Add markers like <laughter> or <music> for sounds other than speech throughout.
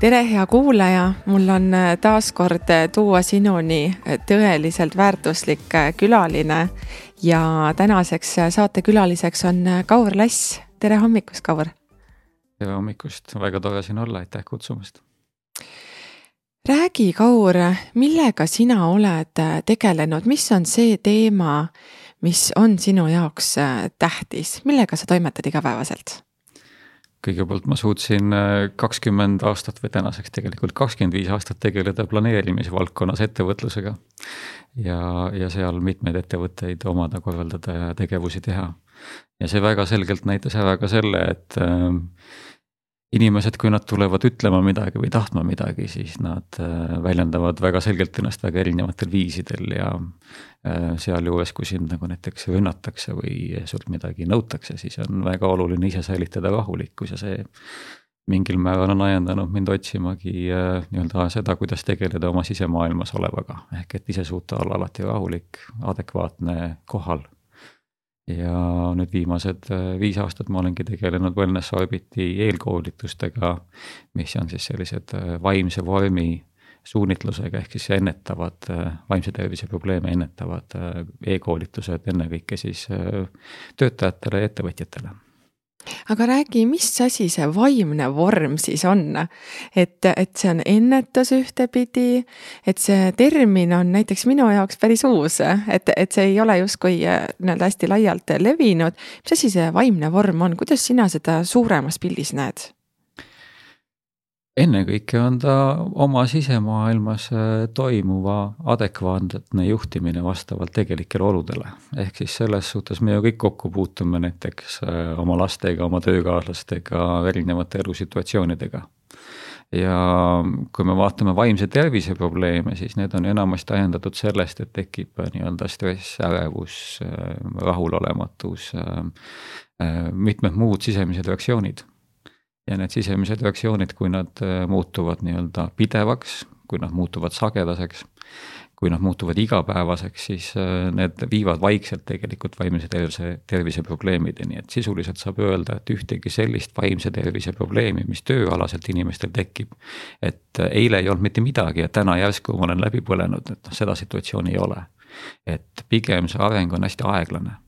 tere, hea kuulaja, mul on äh, taas kord äh, tuua sinuni äh, tõeliselt väärtuslik külaline ja tänaseks saatekülaliseks on Kaur Lass. tere hommikust, Kaur. tere hommikust, väga tore siin olla, aitäh kutsumast. räägi, Kaur, millega sina oled tegelenud, mis on see teema, mis on sinu jaoks tähtis, millega sa toimetad igapäevaselt? Kõigepealt ma suutsin äh, kakskümmend aastat või tänaseks tegelikult kakskümmend viis aastat tegeleda planeerimise valdkonnas ettevõtlusega. ja, ja seal mitmeid ettevõtteid omada, korraldada ja tegevusi teha. ja see väga selgelt näitas ära ka selle, et äh, inimesed, kui nad tulevad ütlema midagi või tahtma midagi, siis nad äh, väljendavad väga selgelt ennast väga erinevatel viisidel ja äh, sealjuures, kui sind nagu näiteks rünnatakse või sult midagi nõutakse, siis on väga oluline ise säilitada rahulikkus ja see mingil määral on ajendanud mind otsimagi äh, nii-öelda seda, kuidas tegeleda oma sisemaailmas olevaga, ehk et ise suuta olla alati rahulik, adekvaatne, kohal ja nüüd viimased äh, viis aastat ma olengi tegelenud Wellness Orbiti eelkoolitustega, mis on siis sellised äh, vaimse vormi suunitlusega ehk siis ennetavad, äh, vaimse tervise probleeme ennetavad e-koolitused ennekõike siis töötajatele ja ettevõtjatele aga räägi, mis asi see vaimne vorm siis on? et, et see on ennetus ühtepidi, et see termin on näiteks minu jaoks päris uus, et, et see ei ole justkui äh, nii-öelda hästi laialt levinud. mis asi see vaimne vorm on, kuidas sina seda suuremas pildis näed? Ennekõike on ta oma sisemaailmas äh, toimuva adekvaatne juhtimine vastavalt tegelikele oludele. ehk siis selles suhtes me ju kõik kokku puutume näiteks äh, oma lastega, oma töökaaslastega, erinevate elusituatsioonidega. ja kui me vaatame vaimse tervise probleeme, siis need on enamasti ajendatud sellest, et tekib äh, nii-öelda stress, ärevus, rahulolematus, mitmed muud sisemised reaktsioonid ja need sisemised reaktsioonid, kui nad äh, muutuvad nii-öelda pidevaks, kui nad muutuvad sagedaseks, kui nad muutuvad igapäevaseks, siis äh, need viivad vaikselt tegelikult vaimse tervise, tervise probleemideni, et sisuliselt saab öelda, et ühtegi sellist vaimse tervise probleemi, mis tööalaselt inimestel tekib. et äh, eile ei olnud mitte midagi ja täna järsku ma olen läbi põlenud, et noh, seda situatsiooni ei ole. et pigem see areng on hästi aeglane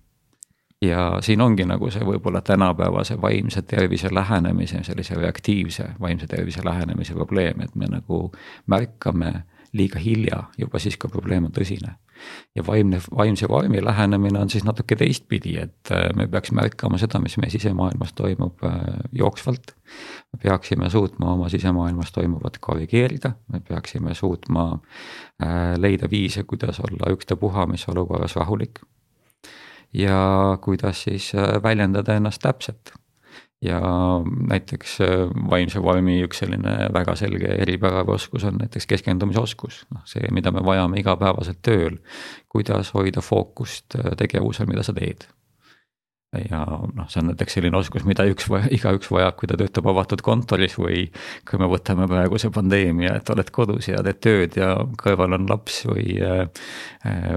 ja siin ongi nagu see võib-olla tänapäevase vaimse tervise lähenemise, sellise reaktiivse vaimse tervise lähenemise probleem, et me nagu märkame liiga hilja juba siis, kui probleem on tõsine. ja vaimne, vaimse vormi lähenemine on siis natuke teistpidi, et äh, me peaks märkama seda, mis meie sisemaailmas toimub äh, jooksvalt. me peaksime suutma oma sisemaailmas toimuvat korrigeerida, me peaksime suutma äh, leida viise, kuidas olla ükstapuha mis olukorras rahulik ja kuidas siis äh, väljendada ennast täpselt. ja näiteks äh, vaimse vormi üks selline väga selge eripära või oskus on näiteks keskendumisoskus, noh see, mida me vajame igapäevaselt tööl. kuidas hoida fookust äh, tegevusel, mida sa teed ja noh, see on näiteks selline oskus, mida üks, igaüks vajab, kui ta töötab avatud kontoris või kui me võtame praeguse pandeemia, et oled kodus ja teed tööd ja kõrval on laps või,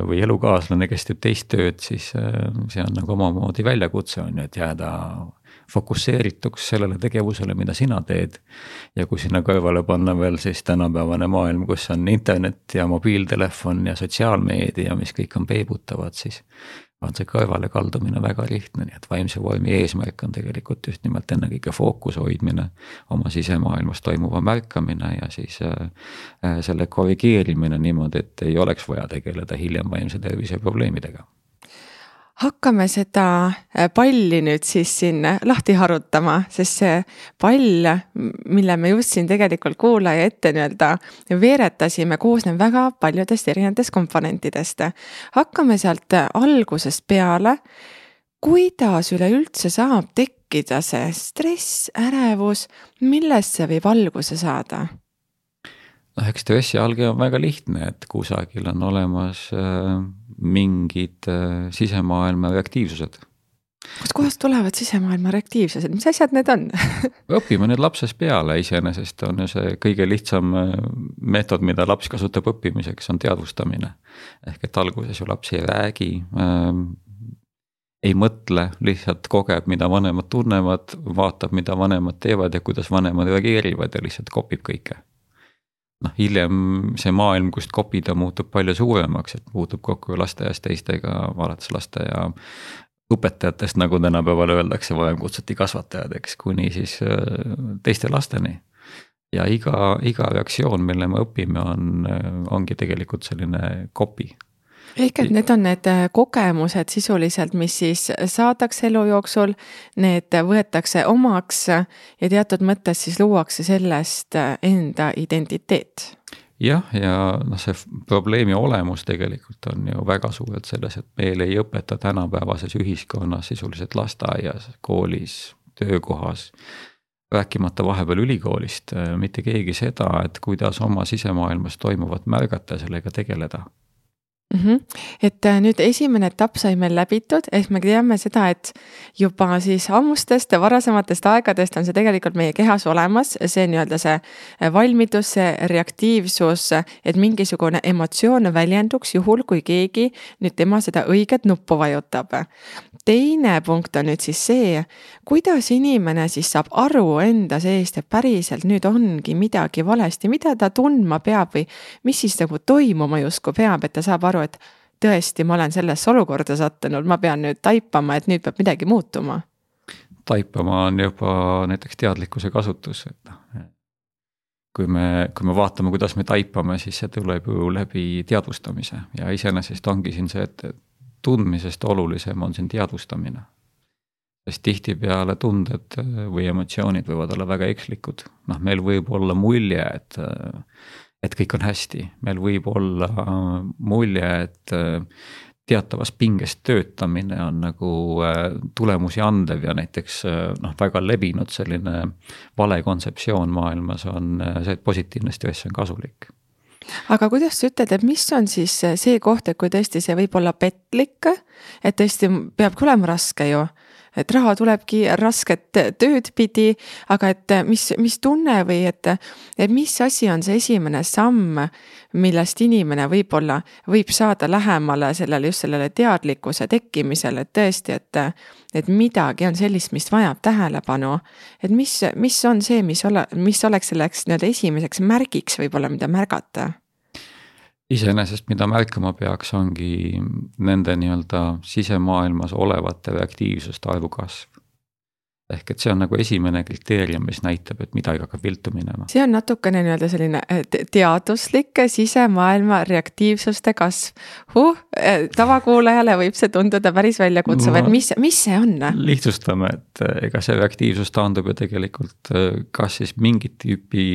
või elukaaslane, kes teeb teist tööd, siis see on nagu omamoodi väljakutse on ju, et jääda fokusseerituks sellele tegevusele, mida sina teed. ja kui sinna kõrvale panna veel siis tänapäevane maailm, kus on internet ja mobiiltelefon ja sotsiaalmeedia, mis kõik on peibutavad, siis on see kõrvalekaldumine väga lihtne, nii et vaimse vormi eesmärk on tegelikult just nimelt ennekõike fookuse hoidmine, oma sisemaailmas toimuva märkamine ja siis äh, äh, selle korrigeerimine niimoodi, et ei oleks vaja tegeleda hiljem vaimse tervise probleemidega hakkame seda äh, palli nüüd siis siin lahti harutama, sest see pall, mille me just siin tegelikult kuulaja ette nii-öelda veeretasime, koosneb väga paljudest erinevatest komponentidest. hakkame sealt algusest peale. kuidas üleüldse saab tekkida see stress, ärevus, millest see võib alguse saada? noh, eks stressi allgi on väga lihtne, et kusagil on olemas äh, mingid äh, sisemaailma reaktiivsused. Kustkohast tulevad sisemaailma reaktiivsused, mis asjad need on? <laughs> Õpime need lapsest peale, iseenesest on ju see kõige lihtsam äh, meetod, mida laps kasutab õppimiseks, on teadvustamine. ehk et alguses ju laps ei räägi ähm,, ei mõtle, lihtsalt kogeb, mida vanemad tunnevad, vaatab, mida vanemad teevad ja kuidas vanemad reageerivad ja lihtsalt kopib kõike noh, hiljem see maailm, kust kopida, muutub palju suuremaks, et puutub kokku lasteaias teistega, alates lasteaia õpetajatest, nagu tänapäeval öeldakse, varem kutsuti kasvatajateks, kuni siis äh, teiste lasteni. ja iga, iga reaktsioon, mille me õpime, on, äh, ongi tegelikult selline kopi ehk et need on need äh, kogemused sisuliselt, mis siis saadakse elu jooksul, need võetakse omaks ja teatud mõttes siis luuakse sellest enda identiteet. Jah, ja noh, see probleemi olemus tegelikult on ju väga suurelt selles, et meil ei õpeta tänapäevases ühiskonnas sisuliselt lasteaias, koolis, töökohas. rääkimata vahepeal ülikoolist, mitte keegi seda, et kuidas oma sisemaailmas toimuvat märgata ja sellega tegeleda mm. -hmm. et äh, nüüd esimene etapp sai meil läbitud, ehk me teame seda, et juba siis ammustest ja varasematest aegadest on see tegelikult meie kehas olemas, see nii-öelda see äh, valmidus, see reaktiivsus, et mingisugune emotsioon väljenduks juhul, kui keegi nüüd tema seda õiget nuppu vajutab. teine punkt on nüüd siis see, kuidas inimene siis saab aru enda seest, et päriselt nüüd ongi midagi valesti, mida ta tundma peab või mis siis nagu toimuma justkui peab, et ta saab aru, et tõesti, ma olen sellesse olukorda sattunud, ma pean nüüd taipama, et nüüd peab midagi muutuma. taipama on juba näiteks teadlikkuse kasutus, et noh. kui me, kui me vaatame, kuidas me taipame, siis see tuleb ju läbi teadvustamise ja iseenesest ongi siin see, et tundmisest olulisem on siin teadvustamine. sest tihtipeale tunded või emotsioonid võivad olla väga ekslikud, noh, meil võib olla mulje, et et kõik on hästi, meil võib olla mulje, et äh, teatavas pinges töötamine on nagu äh, tulemusi andev ja näiteks äh, noh, väga levinud selline vale kontseptsioon maailmas on see, et positiivne stress on kasulik. Aga kuidas sa ütled, et mis on siis see koht, et kui tõesti see võib olla petlik, et tõesti peabki olema raske ju et raha tulebki rasket tööd pidi, aga et mis, mis tunne või et, et mis asi on see esimene samm, millest inimene võib-olla võib saada lähemale sellele just sellele teadlikkuse tekkimisele, et tõesti, et, et midagi on sellist, mis vajab tähelepanu. et mis, mis on see, mis ole, mis oleks selleks nii-öelda esimeseks märgiks võib-olla, mida märgata iseenesest, mida märkama peaks, ongi nende nii-öelda sisemaailmas olevate reaktiivsuste arvu kasv. ehk et see on nagu esimene kriteerium, mis näitab, et midagi hakkab viltu minema. see on natukene nii-öelda selline eh, teaduslik sisemaailma reaktiivsuste kasv huh,. Eh, tavakuulajale võib see tunduda päris väljakutsuv, et mis, mis see on? lihtsustame, et eh, ega see reaktiivsus taandub ju tegelikult kas siis mingit tüüpi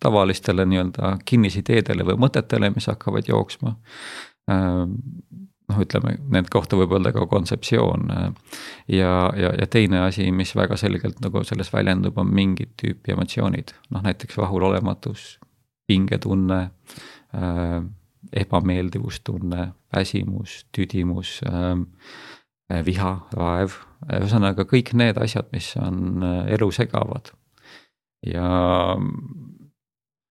tavalistele nii-öelda kinnisideedele või mõtetele, mis hakkavad jooksma. Noh, ütleme nende kohta võib öelda ka kontseptsioon. ja, ja, ja teine asi, mis väga selgelt nagu selles väljendub, on mingit tüüpi emotsioonid, noh näiteks rahulolematus, pingetunne äh,, ebameeldivustunne, väsimus, tüdimus äh,, viha, raev, ühesõnaga kõik need asjad, mis on elu segavad. ja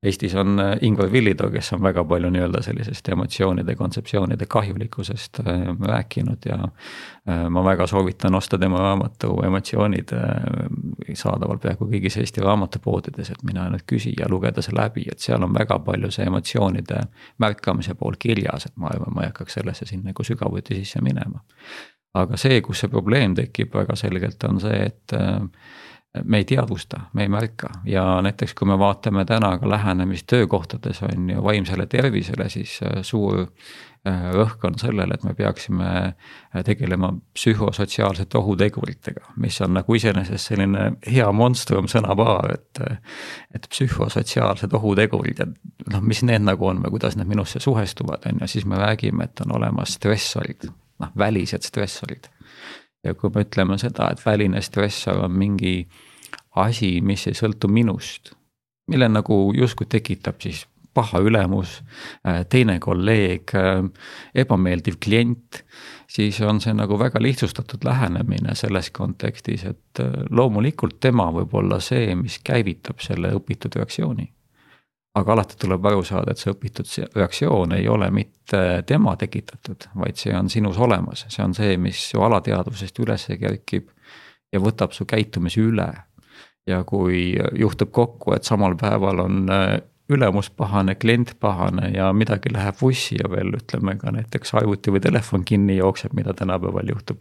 Eestis on äh, Ingvar Villitoo, kes on väga palju nii-öelda sellisest emotsioonide kontseptsioonide kahjulikkusest äh, rääkinud ja äh, ma väga soovitan osta tema raamatu Emotsioonid saadaval peaaegu kõigis Eesti raamatupoodides, et mina nüüd küsi ja lugeda see läbi, et seal on väga palju see emotsioonide märkamise pool kirjas, et ma arvan, ma ei hakkaks sellesse siin nagu sügavuti sisse minema. aga see, kus see probleem tekib väga selgelt, on see, et me ei teadvusta, me ei märka ja näiteks kui me vaatame täna ka lähenemist töökohtades on ju vaimsele tervisele, siis äh, suur äh, rõhk on sellele, et me peaksime äh, tegelema psühhosotsiaalsete ohuteguritega, mis on nagu iseenesest selline hea monstrum sõnapaar, et. et psühhosotsiaalsed ohutegurid ja noh, mis need nagu on või kuidas need minusse suhestuvad, on ju, siis me räägime, et on olemas stressorid, noh välised stressorid ja kui me ütleme seda, et väline stressor on mingi asi, mis ei sõltu minust, mille nagu justkui tekitab siis paha ülemus, teine kolleeg, ebameeldiv klient siis on see nagu väga lihtsustatud lähenemine selles kontekstis, et loomulikult tema võib olla see, mis käivitab selle õpitud reaktsiooni aga alati tuleb aru saada, et see õpitud reaktsioon ei ole mitte tema tekitatud, vaid see on sinus olemas, see on see, mis su alateadvusest üles kerkib ja võtab su käitumise üle. Ja kui juhtub kokku, et samal päeval on äh, ülemus pahane, klient pahane ja midagi läheb vussi ja veel ütleme ka näiteks arvuti või telefon kinni jookseb, mida tänapäeval juhtub.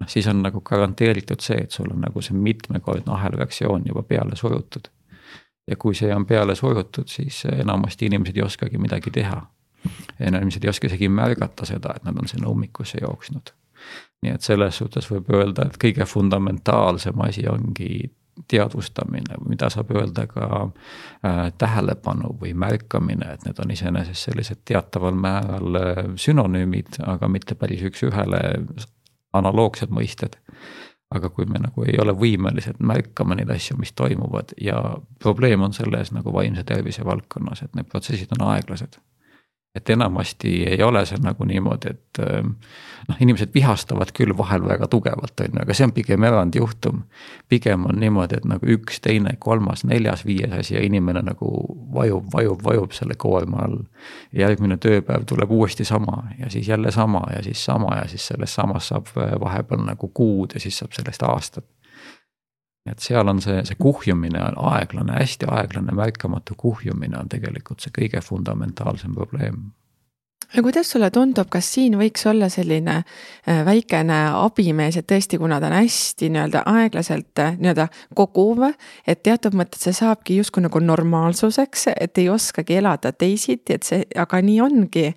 noh, siis on nagu garanteeritud see, et sul on nagu see mitmekordne ahelreaktsioon juba peale surutud ja kui see on peale surutud, siis enamasti inimesed ei oskagi midagi teha. inimesed ei oska isegi märgata seda, et nad on sinna ummikusse jooksnud. nii et selles suhtes võib öelda, et kõige fundamentaalsem asi ongi teadvustamine, mida saab öelda ka äh, tähelepanu või märkamine, et need on iseenesest sellised teataval määral äh, sünonüümid, aga mitte päris üks-ühele analoogsed mõisted. Aga kui me nagu ei ole võimelised märkama neid asju, mis toimuvad ja probleem on selles nagu vaimse tervise valdkonnas, et need protsessid on aeglased et enamasti ei ole see nagu niimoodi, et ähm, noh, inimesed vihastavad küll vahel väga tugevalt, on ju, aga see on pigem erandjuhtum. pigem on niimoodi, et nagu üks, teine, kolmas, neljas, viies asi ja inimene nagu vajub, vajub, vajub selle koorma all. järgmine tööpäev tuleb uuesti sama ja siis jälle sama ja siis sama ja siis sellest samast saab äh, vahepeal nagu kuud ja siis saab sellest aastad et seal on see, see kuhjumine on aeglane, hästi aeglane, märkamatu kuhjumine on tegelikult see kõige fundamentaalsem probleem ja kuidas sulle tundub, kas siin võiks olla selline äh, väikene abimees, et tõesti, kuna ta on hästi nii-öelda aeglaselt äh, nii-öelda koguv, et teatud mõttes see saabki justkui nagu normaalsuseks, et ei oskagi elada teisiti, et see, aga nii ongi.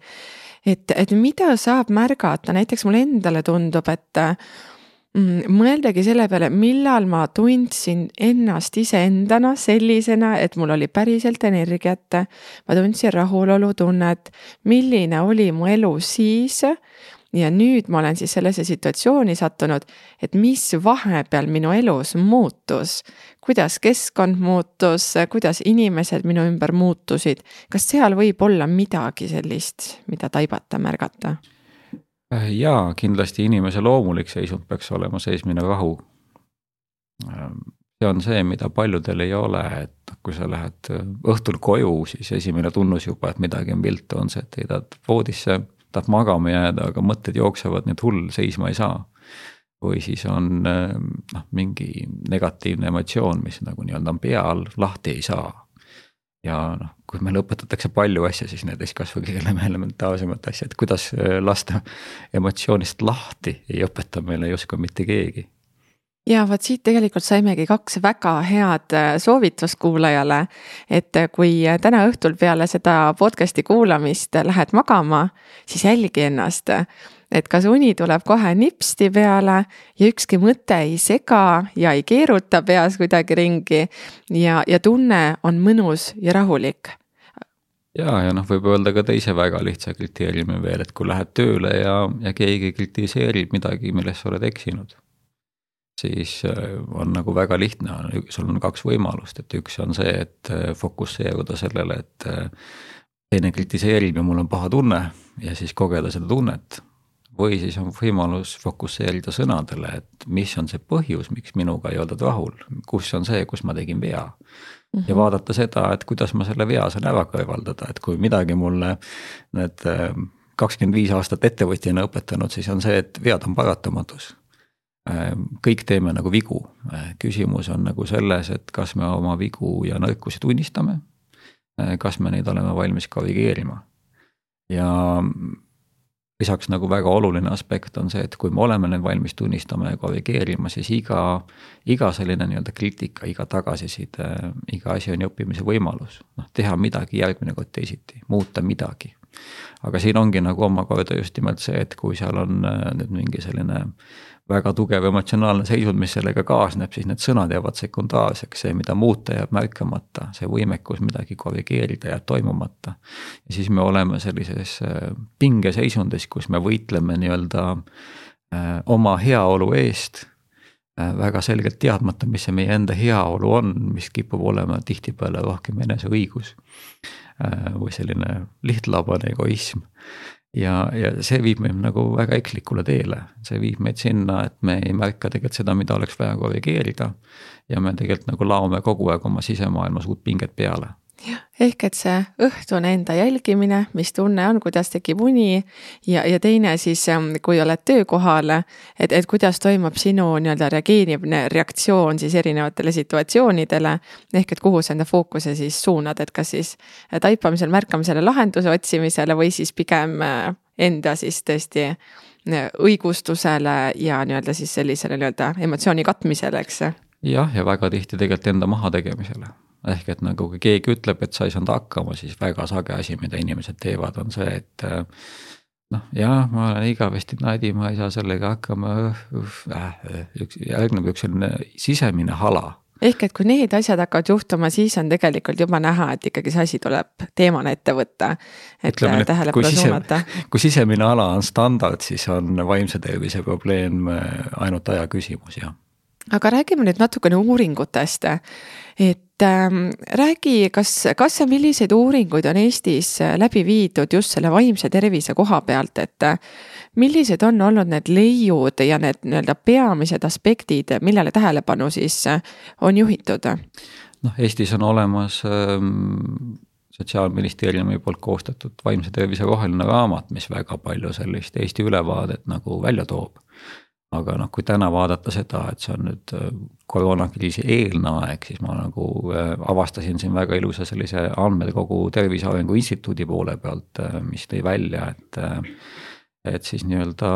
et, et mida saab märgata, näiteks mulle endale tundub, et Mm, mõeldagi selle peale, millal ma tundsin ennast iseendana sellisena, et mul oli päriselt energiat. ma tundsin rahulolutunnet, milline oli mu elu siis. ja nüüd ma olen siis sellesse situatsiooni sattunud, et mis vahepeal minu elus muutus. kuidas keskkond muutus, kuidas inimesed minu ümber muutusid, kas seal võib olla midagi sellist, mida taibata, märgata? Äh, jaa, kindlasti inimese loomulik seisund peaks olema seismine rahu. Ähm, see on see, mida paljudel ei ole, et kui sa lähed äh, õhtul koju, siis esimene tunnus juba, et midagi on viltu, on see, et heidad voodisse, tahad magama jääda, aga mõtted jooksevad, nii et hull, seisma ei saa. või siis on ähm, noh, mingi negatiivne emotsioon, mis nagu nii-öelda on peal, lahti ei saa ja noh, kui meile õpetatakse palju asju, siis näiteks kasvõi kõige elementaarsemat asja, et kuidas äh, lasta emotsioonist lahti, ei õpeta meile justkui mitte keegi. Ja vot siit tegelikult saimegi kaks väga head äh, soovitust kuulajale. et äh, kui täna õhtul peale seda podcast'i kuulamist lähed magama, siis jälgi ennast et kas uni tuleb kohe nipsti peale ja ükski mõte ei sega ja ei keeruta peas kuidagi ringi ja, ja tunne on mõnus ja rahulik ja, ja noh, võib öelda ka teise väga lihtsa kriteeriumi veel, et kui lähed tööle ja, ja keegi kritiseerib midagi, milles sa oled eksinud. siis äh, on nagu väga lihtne, sul on kaks võimalust, et üks on see, et äh, fokusseeruda sellele, et äh, teine kritiseerib ja mul on paha tunne ja siis kogeda seda tunnet või siis on võimalus fokusseerida sõnadele, et mis on see põhjus, miks minuga ei oldud rahul, kus on see, kus ma tegin vea mm. -hmm. ja vaadata seda, et kuidas ma selle vea saan ära kõrvaldada, et kui midagi mulle need äh, kakskümmend viis aastat ettevõtjana õpetanud, siis on see, et vead on paratamatus. Äh, kõik teeme nagu vigu, äh, küsimus on nagu selles, et kas me oma vigu ja nõrkusi tunnistame. kas me neid oleme valmis korrigeerima ja lisaks nagu väga oluline aspekt on see, et kui me oleme need valmis tunnistama ja korrigeerima, siis iga, iga selline nii-öelda kriitika, iga tagasiside, iga asi on ju õppimise võimalus. noh, teha midagi järgmine kord teisiti, muuta midagi. aga siin ongi nagu omakorda just nimelt see, et kui seal on äh, nüüd mingi selline äh, väga tugev emotsionaalne seisund, mis sellega kaasneb, siis need sõnad jäävad sekundaarseks, see, mida muuta, jääb märkamata, see võimekus midagi korrigeerida jääb toimumata. ja siis me oleme sellises äh, pingeseisundis, kus me võitleme nii-öelda äh, oma heaolu eest äh, väga selgelt teadmata, mis see meie enda heaolu on, mis kipub olema tihtipeale rohkem eneseõigus. või selline lihtlabane egoism ja, ja see viib meid nagu väga ekslikule teele, see viib meid sinna, et me ei märka tegelikult seda, mida oleks vaja korrigeerida. ja me tegelikult nagu laome kogu aeg oma sisemaailmas uut pinget peale ehk et see õhtune enda jälgimine, mis tunne on, kuidas tekib uni. Ja, ja teine siis, ähm, kui oled töökohal, et, et kuidas toimub sinu nii-öelda reageerimine, reaktsioon siis erinevatele situatsioonidele. ehk et kuhu sa enda fookuse siis suunad, et kas siis taipamisel, märkamisele, lahenduse otsimisele või siis pigem äh, enda siis tõesti äh, õigustusele ja nii-öelda siis sellisele nii-öelda emotsiooni katmisele, eks jah, ja väga tihti tegelikult enda mahategemisele ehk et nagu kui keegi ütleb, et sa ei saanud hakkama, siis väga sage asi, mida inimesed teevad, on see, et äh, noh, jah, ma olen igavesti nadi, ma ei saa sellega hakkama äh, üks, järgneb üks selline sisemine hala. ehk et kui need asjad hakkavad juhtuma, siis on tegelikult juba näha, et ikkagi see asi tuleb teemana ette võtta. et Ütleme, tähelepanu suunata. kui sisemine hala on standard, siis on vaimse tervise probleem äh, ainult aja küsimus, jah aga räägime nüüd natukene uuringutest. Et ähm, räägi, kas, kas ja milliseid uuringuid on Eestis äh, läbi viidud just selle vaimse tervise koha pealt, et äh, millised on olnud need leiud ja need nii-öelda peamised aspektid, millele tähelepanu siis äh, on juhitud? noh, Eestis on olemas ähm sotsiaalministeeriumi poolt koostatud vaimse tervise roheline raamat, mis väga palju sellist Eesti ülevaadet nagu välja toob aga noh, kui täna vaadata seda, et see on nüüd äh, koroonakriisi eelne aeg, siis ma nagu äh, avastasin siin väga ilusa sellise andmekogu Tervise Arengu Instituudi poole pealt, äh, mis tõi välja, et et siis nii-öelda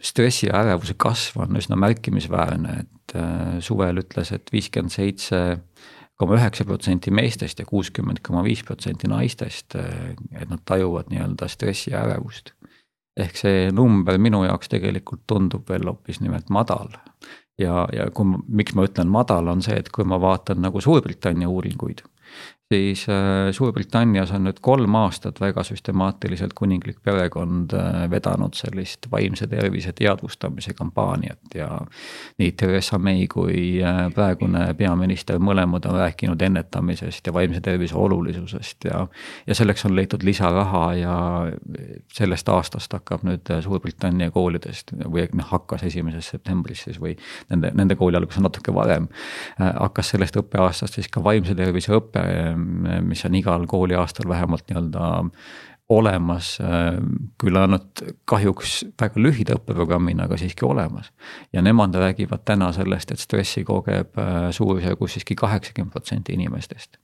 stressi ja ärevuse kasv on üsna märkimisväärne, et suvel ütles et, et viiskümmend seitse koma üheksa protsenti meestest ja kuuskümmend koma viis protsenti naistest, et nad tajuvad nii-öelda stressi ja ärevust ehk see number minu jaoks tegelikult tundub veel hoopis nimelt madal. ja, ja kui, miks ma ütlen madal, on see, et kui ma vaatan nagu Suurbritannia uuringuid, siis äh, Suurbritannias on nüüd kolm aastat väga süstemaatiliselt kuninglik perekond äh, vedanud sellist vaimse tervise teadvustamise kampaaniat ja nii Theresa May kui äh, praegune peaminister mõlemad on rääkinud ennetamisest ja vaimse tervise olulisusest ja ja selleks on leitud lisaraha ja sellest aastast hakkab nüüd Suurbritannia koolidest või noh, hakkas esimesest septembrist siis või nende, nende kooli algus on natuke varem, hakkas sellest õppeaastast siis ka vaimse tervise õpe mis on igal kooliaastal vähemalt nii-öelda olemas, küll ainult kahjuks väga lühida õppeprogrammina, aga siiski olemas. ja nemad räägivad täna sellest, et stressi kogeb äh, suurusjärgus siiski kaheksakümmend protsenti inimestest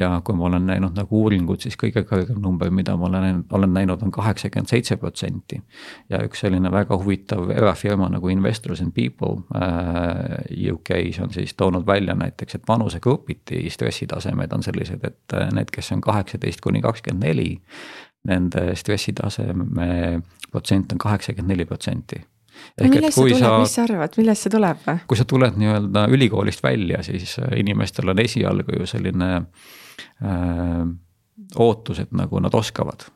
ja kui ma olen näinud nagu uuringut, siis kõige kõrgem number, mida ma olen, olen näinud, on kaheksakümmend seitse protsenti. ja üks selline väga huvitav erafirma nagu Investors and People äh, UK-s on siis toonud välja näiteks, et vanusegrupiti stressitasemed on sellised, et äh, need, kes on kaheksateist kuni kakskümmend neli, nende stressitaseme protsent on kaheksakümmend neli protsenti Ehk, millest see tuleb, mis sa arvad, millest see tuleb? kui sa tuled nii-öelda ülikoolist välja, siis äh, inimestel on esialgu ju selline äh, ootus, et nagu nad oskavad.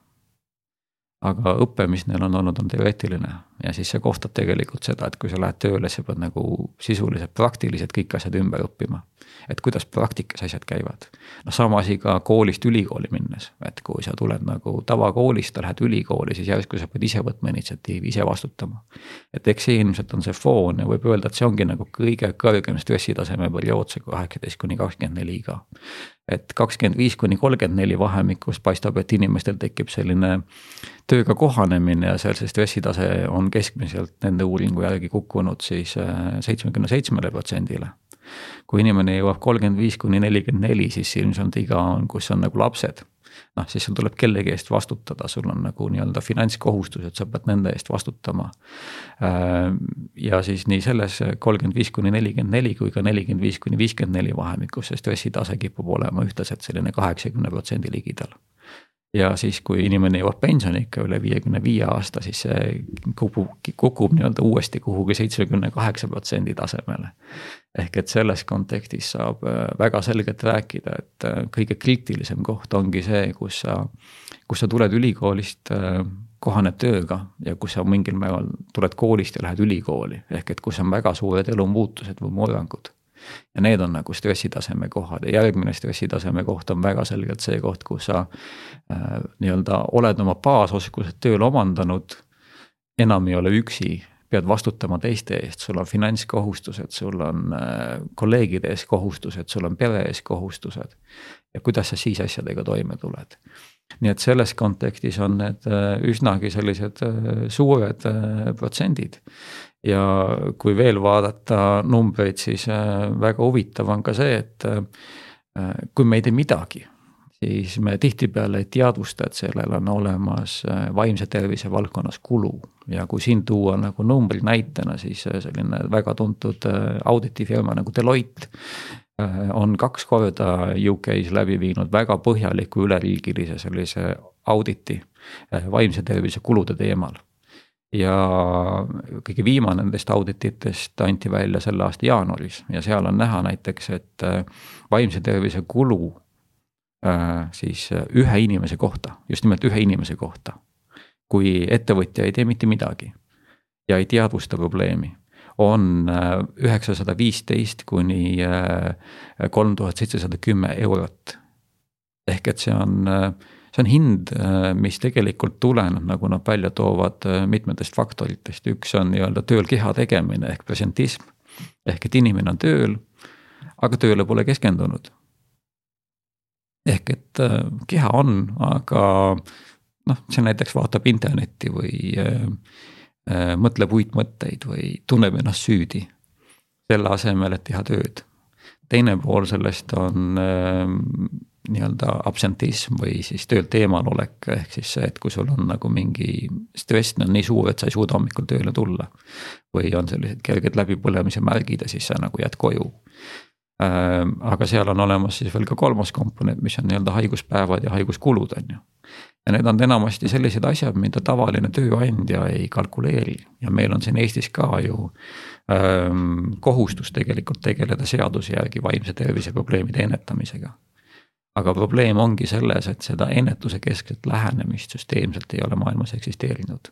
Aga õpe, mis neil on olnud, on teoreetiline ja siis sa kohtad tegelikult seda, et kui sa lähed tööle, sa pead nagu sisuliselt praktiliselt kõik asjad ümber õppima. et kuidas praktikas asjad käivad. noh, sama asi ka koolist ülikooli minnes, et kui sa tuled nagu tavakoolist, lähed ülikooli, siis järsku sa pead ise võtma initsiatiivi, ise vastutama. et eks see ilmselt on see foon ja võib öelda, et see ongi nagu kõige kõrgem stressitaseme periood, see kaheksateist kuni kakskümmend neli ka et kakskümmend viis kuni kolmkümmend neli vahemikus paistab, et inimestel tekib selline tööga kohanemine ja seal see stressitase on keskmiselt nende uuringu järgi kukkunud siis äh, seitsmekümne seitsmele protsendile. kui inimene jõuab kolmkümmend viis kuni nelikümmend neli, siis ilmselt iga on, kus on nagu lapsed noh, siis sul tuleb kellegi eest vastutada, sul on nagu nii-öelda finantskohustused, sa pead nende eest vastutama. Äh, ja siis nii selles kolmkümmend viis kuni nelikümmend neli kui ka nelikümmend viis kuni viiskümmend neli vahemikus see stressitase kipub olema ühtlaselt selline kaheksakümne protsendi ligidal ja siis, kui inimene jõuab pensioniikka üle viiekümne viie aasta, siis see kukub, kukub nii-öelda uuesti kuhugi seitsmekümne kaheksa protsendi tasemele. ehk et selles kontekstis saab äh, väga selgelt rääkida, et äh, kõige kriitilisem koht ongi see, kus sa, kus sa tuled ülikoolist, äh, kohaned tööga ja kus sa mingil määral tuled koolist ja lähed ülikooli, ehk et kus on väga suured elumuutused või murrangud ja need on nagu stressitaseme kohad ja järgmine stressitaseme koht on väga selgelt see koht, kus sa äh, nii-öelda oled oma baasoskused tööl omandanud. enam ei ole üksi, pead vastutama teiste eest, sul on finantskohustused, sul on äh, kolleegide ees kohustused, sul on pere ees kohustused. Ja kuidas sa siis asjadega toime tuled nii et selles kontekstis on need äh, üsnagi sellised äh, suured äh, protsendid. ja kui veel vaadata numbreid, siis väga huvitav on ka see, et kui me ei tee midagi, siis me tihtipeale ei teadvusta, et sellel on olemas vaimse tervise valdkonnas kulu. ja kui siin tuua nagu numbri näitena, siis selline väga tuntud auditifirma nagu Deloitte on kaks korda UK-s läbi viinud väga põhjaliku üleriigilise sellise auditi äh, vaimse tervise kulude teemal. ja kõige viimane nendest audititest anti välja selle aasta jaanuaris ja seal on näha näiteks, et äh, vaimse tervise kulu siis ühe inimese kohta, just nimelt ühe inimese kohta. kui ettevõtja ei tee mitte midagi ja ei teadvusta probleemi on äh, üheksasada viisteist kuni äh, kolm tuhat seitsesada kümme eurot. ehk et see on, äh, see on hind, mis tegelikult tuleneb, nagu nad välja toovad, mitmetest faktoritest, üks on nii-öelda tööl keha tegemine ehk presentism. ehk et inimene on tööl, aga tööle pole keskendunud. ehk et keha on, aga noh, see näiteks vaatab internetti või mõtleb uitmõtteid või tunneb ennast süüdi. selle asemel, et teha tööd. teine pool sellest on äh, nii-öelda absentism või siis töölt eemalolek, ehk siis see, et kui sul on nagu mingi stress on nii suur, et sa ei suuda hommikul tööle tulla. või on sellised kerged läbipõlemise märgid ja siis sa nagu jääd koju. Äh, aga seal on olemas siis veel ka kolmas komponent, mis on nii-öelda haiguspäevad ja haiguskulud, on ju ja need on enamasti sellised asjad, mida tavaline tööandja ei kalkuleeri ja meil on siin Eestis ka ju ähm, kohustus tegelikult tegeleda seaduse järgi vaimse tervise probleemide ennetamisega. aga probleem ongi selles, et seda ennetuse keskset lähenemist süsteemselt ei ole maailmas eksisteerinud.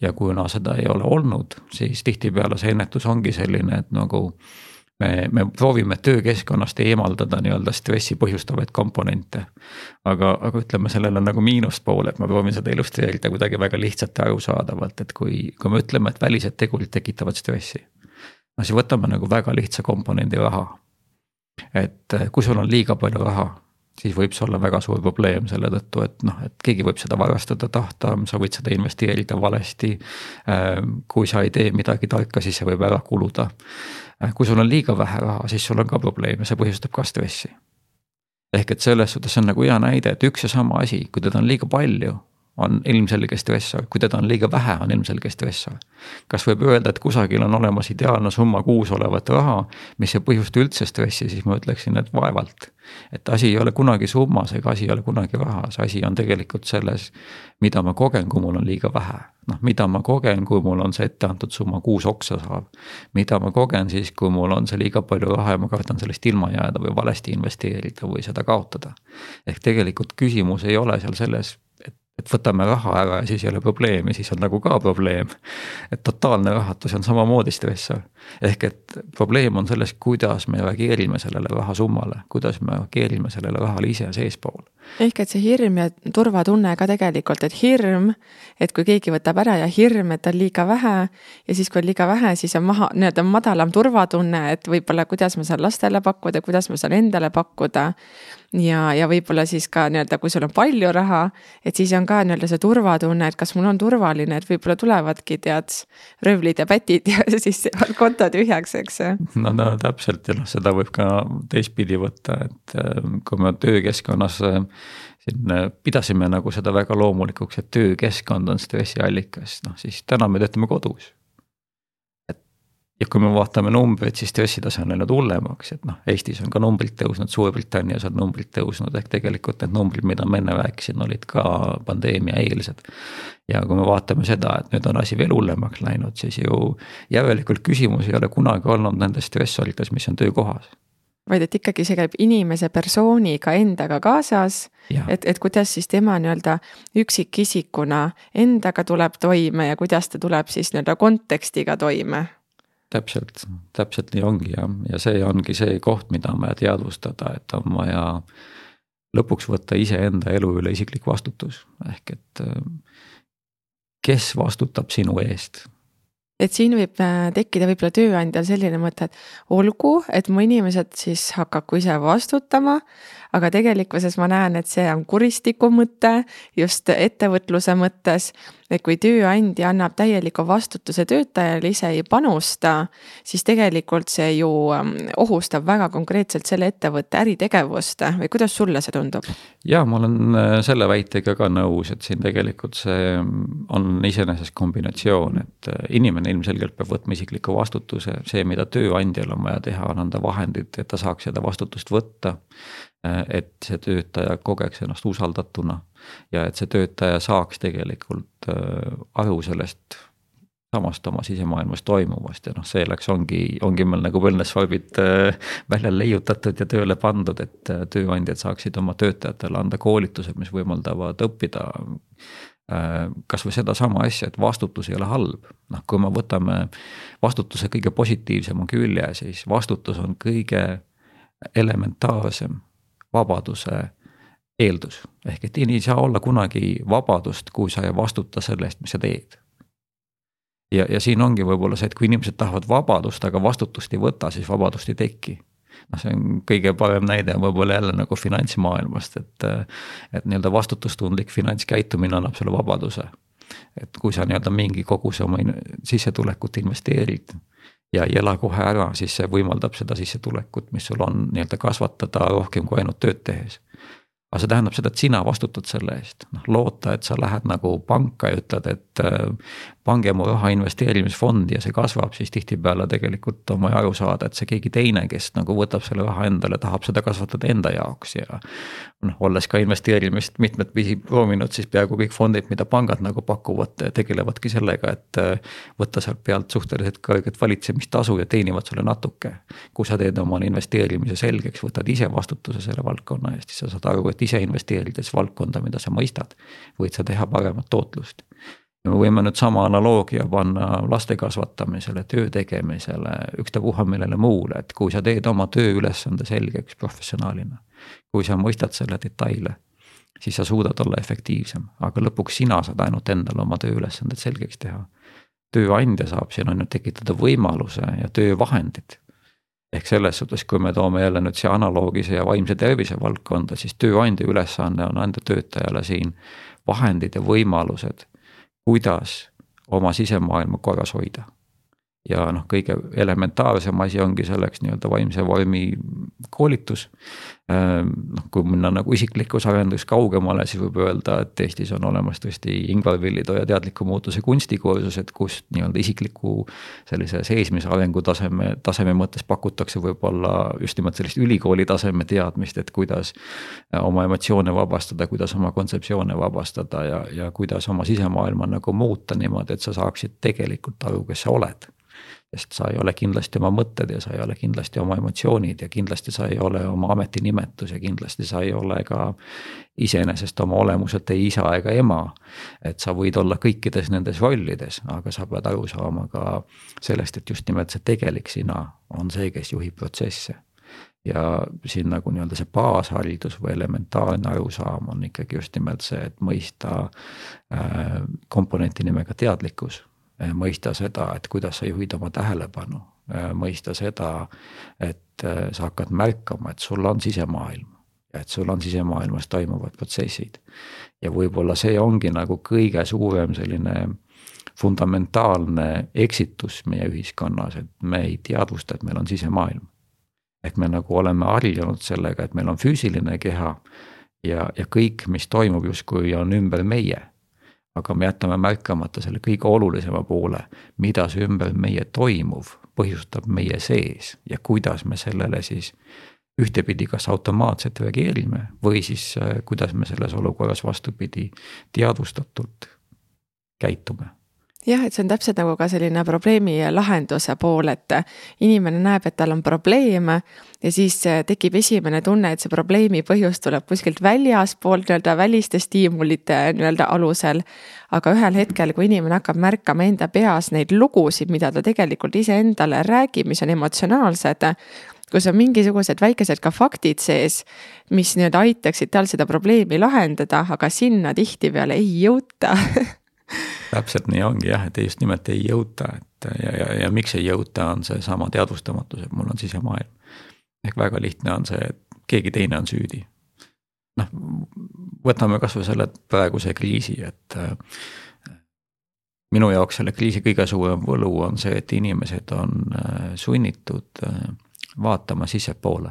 ja kuna seda ei ole olnud, siis tihtipeale see ennetus ongi selline, et nagu me, me proovime töökeskkonnast eemaldada nii-öelda stressi põhjustavaid komponente. aga, aga ütleme, sellel on nagu miinuspool, et ma proovin seda illustreerida kuidagi väga lihtsalt ja arusaadavalt, et kui, kui me ütleme, et välised tegurid tekitavad stressi. no siis võtame nagu väga lihtsa komponendi raha. et kui sul on liiga palju raha siis võib see olla väga suur probleem selle tõttu, et noh, et keegi võib seda varastada tahta, sa võid seda investeerida valesti. kui sa ei tee midagi tarka, siis see võib ära kuluda. Äh, kui sul on liiga vähe raha, siis sul on ka probleem ja see põhjustab ka stressi. ehk et selles suhtes on nagu hea näide, et üks ja sama asi, kui teda on liiga palju, on ilmselge stressor, kui teda on liiga vähe, on ilmselge stressor. kas võib öelda, et kusagil on olemas ideaalne summa kuus olevat raha, mis ei põhjusta üldse stressi, siis ma ütleksin, et vaevalt. et asi ei ole kunagi summas ega asi ei ole kunagi rahas, asi on tegelikult selles, mida ma kogen, kui mul on liiga vähe. noh, mida ma kogen, kui mul on see etteantud summa kuus oksa saab. mida ma kogen siis, kui mul on see liiga palju raha ja ma kardan sellest ilma jääda või valesti investeerida või seda kaotada. ehk tegelikult küsimus ei ole seal selles et võtame raha ära ja siis ei ole probleemi, siis on nagu ka probleem. et totaalne rahatus on samamoodi stressor. ehk et probleem on selles, kuidas me reageerime sellele rahasummale, kuidas me reageerime sellele rahale ise seespool. ehk et see hirm ja turvatunne ka tegelikult, et hirm, et kui keegi võtab ära ja hirm, et on liiga vähe. ja siis, kui on liiga vähe, siis on maha, nii-öelda madalam turvatunne, et võib-olla kuidas ma saan lastele pakkuda, kuidas ma saan endale pakkuda ja, ja võib-olla siis ka nii-öelda, kui sul on palju raha, et siis on ka nii-öelda see turvatunne, et kas mul on turvaline, et võib-olla tulevadki tead röövlid ja pätid ja <laughs> siis jäävad konto tühjaks, eks ju. no, no täpselt ja noh, seda võib ka teistpidi võtta, et äh, kui me töökeskkonnas äh, siin äh, pidasime nagu seda väga loomulikuks, et töökeskkond on stressiallikas, noh siis täna me töötame kodus ja kui me vaatame numbreid, siis stressitase on läinud hullemaks, et noh, Eestis on ka numbrid tõusnud, Suurbritannias on numbrid tõusnud, ehk tegelikult need numbrid, mida ma enne rääkisin, olid ka pandeemia eelsed. ja kui me vaatame seda, et nüüd on asi veel hullemaks läinud, siis ju järelikult küsimus ei ole kunagi olnud nendes stressorites, mis on töökohas vaid et ikkagi see käib inimese persooniga endaga kaasas. et, et kuidas siis tema nii-öelda üksikisikuna endaga tuleb toime ja kuidas ta tuleb siis nii-öelda kontekstiga toime täpselt, täpselt nii ongi jah, ja see ongi see koht, mida on vaja teadvustada, et on vaja lõpuks võtta iseenda elu üle isiklik vastutus, ehk et kes vastutab sinu eest? Et siin võib äh, tekkida võib-olla tööandjal selline mõte, et olgu, et mu inimesed siis hakaku ise vastutama aga tegelikkuses ma näen, et see on kuristiku mõte just ettevõtluse mõttes. et kui tööandja annab täieliku vastutuse töötajale, ise ei panusta, siis tegelikult see ju ähm, ohustab väga konkreetselt selle ettevõtte äritegevust või kuidas sulle see tundub? ja ma olen äh, selle väitega ka nõus, et siin tegelikult see on iseenesest kombinatsioon, et äh, inimene ilmselgelt peab võtma isikliku vastutuse, see, mida tööandjal on vaja teha, on anda vahendid, et ta saaks seda vastutust võtta et see töötaja kogeks ennast usaldatuna ja et see töötaja saaks tegelikult äh, aru sellest samast oma sisemaailmas toimuvast ja noh, selleks ongi, ongi meil nagu wellness-farbid äh, välja leiutatud ja tööle pandud, et tööandjad saaksid oma töötajatele anda koolitused, mis võimaldavad õppida kasvõi sedasama asja, et vastutus ei ole halb. noh, kui me võtame vastutuse kõige positiivsema külje, siis vastutus on kõige elementaarsem vabaduse eeldus. ehk et ei saa olla kunagi vabadust, kui sa ei vastuta selle eest, mis sa teed. ja, ja siin ongi võib-olla see, et kui inimesed tahavad vabadust, aga vastutust ei võta, siis vabadust ei teki noh, see on kõige parem näide võib-olla jälle nagu finantsmaailmast, et, et nii-öelda vastutustundlik finantskäitumine annab sulle vabaduse. et kui sa nii-öelda mingi koguse oma sissetulekut investeerid ja ei ela kohe ära, siis see võimaldab seda sissetulekut, mis sul on nii-öelda kasvatada rohkem kui ainult tööd tehes aga see tähendab seda, et sina vastutad selle eest, noh loota, et sa lähed nagu panka ja ütled, et äh, pange mu raha investeerimisfondi ja see kasvab, siis tihtipeale tegelikult on vaja aru saada, et see keegi teine, kes nagu võtab selle raha endale, tahab seda kasvatada enda jaoks ja. noh, olles ka investeerimist mitmetpidi proovinud, siis peaaegu kõik fondid, mida pangad nagu pakuvad, tegelevadki sellega, et äh, võtta sealt pealt suhteliselt kõrget valitsemistasu ja teenivad sulle natuke. kui sa teed omale investeerimise selgeks, võtad ise vastutuse selle valdkonna eest, siis sa saad aru, et et ise investeerides valdkonda, mida sa mõistad, võid sa teha paremat tootlust. me võime nüüd sama analoogia panna laste kasvatamisele, töö tegemisele, ükstapuha millele muule, et kui sa teed oma tööülesande selgeks professionaalina. kui sa mõistad selle detaile, siis sa suudad olla efektiivsem, aga lõpuks sina saad ainult endale oma tööülesanded selgeks teha tööandja saab siin ju tekitada võimaluse ja töövahendid ehk selles suhtes, kui me toome jälle nüüd siia analoogise ja vaimse tervise valdkonda, siis tööandja ülesanne on anda töötajale siin vahendid ja võimalused, kuidas oma sisemaailma korras hoida ja noh, kõige elementaarsem asi ongi selleks nii-öelda vaimse vormi koolitus. Ehm, noh, kui minna nagu isiklikus arendus kaugemale, siis võib öelda, et Eestis on olemas tõesti Ingvar Villitoja teadliku muutuse kunstikursused, kus nii-öelda isikliku sellise seesmise arengutaseme, taseme mõttes pakutakse võib-olla just nimelt sellist ülikooli taseme teadmist, et kuidas oma emotsioone vabastada, kuidas oma kontseptsioone vabastada ja, ja kuidas oma sisemaailma nagu muuta niimoodi, et sa saaksid tegelikult aru, kes sa oled sest sa ei ole kindlasti oma mõtted ja sa ei ole kindlasti oma emotsioonid ja kindlasti sa ei ole oma ametinimetus ja kindlasti sa ei ole ka iseenesest oma olemuselt ei isa ega ema. et sa võid olla kõikides nendes rollides, aga sa pead aru saama ka sellest, et just nimelt see tegelik sina on see, kes juhib protsesse ja siin nagu nii-öelda see baasharidus või elementaarne arusaam on ikkagi just nimelt see, et mõista äh, komponenti nimega teadlikkus mõista seda, et kuidas sa juhid oma tähelepanu, äh, mõista seda, et äh, sa hakkad märkama, et sul on sisemaailm ja et sul on sisemaailmas toimuvad protsessid. ja võib-olla see ongi nagu kõige suurem selline fundamentaalne eksitus meie ühiskonnas, et me ei teadvusta, et meil on sisemaailm. ehk me nagu oleme harjunud sellega, et meil on füüsiline keha ja, ja kõik, mis toimub, justkui on ümber meie aga me jätame märkamata selle kõige olulisema poole, mida see ümber meie toimuv põhjustab meie sees ja kuidas me sellele siis ühtepidi kas automaatselt reageerime või siis äh, kuidas me selles olukorras vastupidi teadvustatult käitume. Jah, et see on täpselt nagu ka selline probleemi lahenduse pool, et inimene näeb, et tal on probleem ja siis tekib esimene tunne, et see probleemi põhjus tuleb kuskilt väljaspoolt nii-öelda väliste stiimulite nii-öelda alusel. aga ühel hetkel, kui inimene hakkab märkama enda peas neid lugusid, mida ta tegelikult iseendale räägib, mis on emotsionaalsed kus on mingisugused väikesed ka faktid sees, mis nii-öelda aitaksid tal seda probleemi lahendada, aga sinna tihtipeale ei jõuta <laughs> täpselt nii ongi jah, et just nimelt ei jõuta, et ja, ja, ja miks ei jõuta, on seesama teadvustamatus, et mul on sisemaailm. ehk väga lihtne on see, et keegi teine on süüdi. noh, võtame kasvõi selle praeguse kriisi, et äh, minu jaoks selle kriisi kõige suurem võlu on see, et inimesed on äh, sunnitud äh, vaatama sissepoole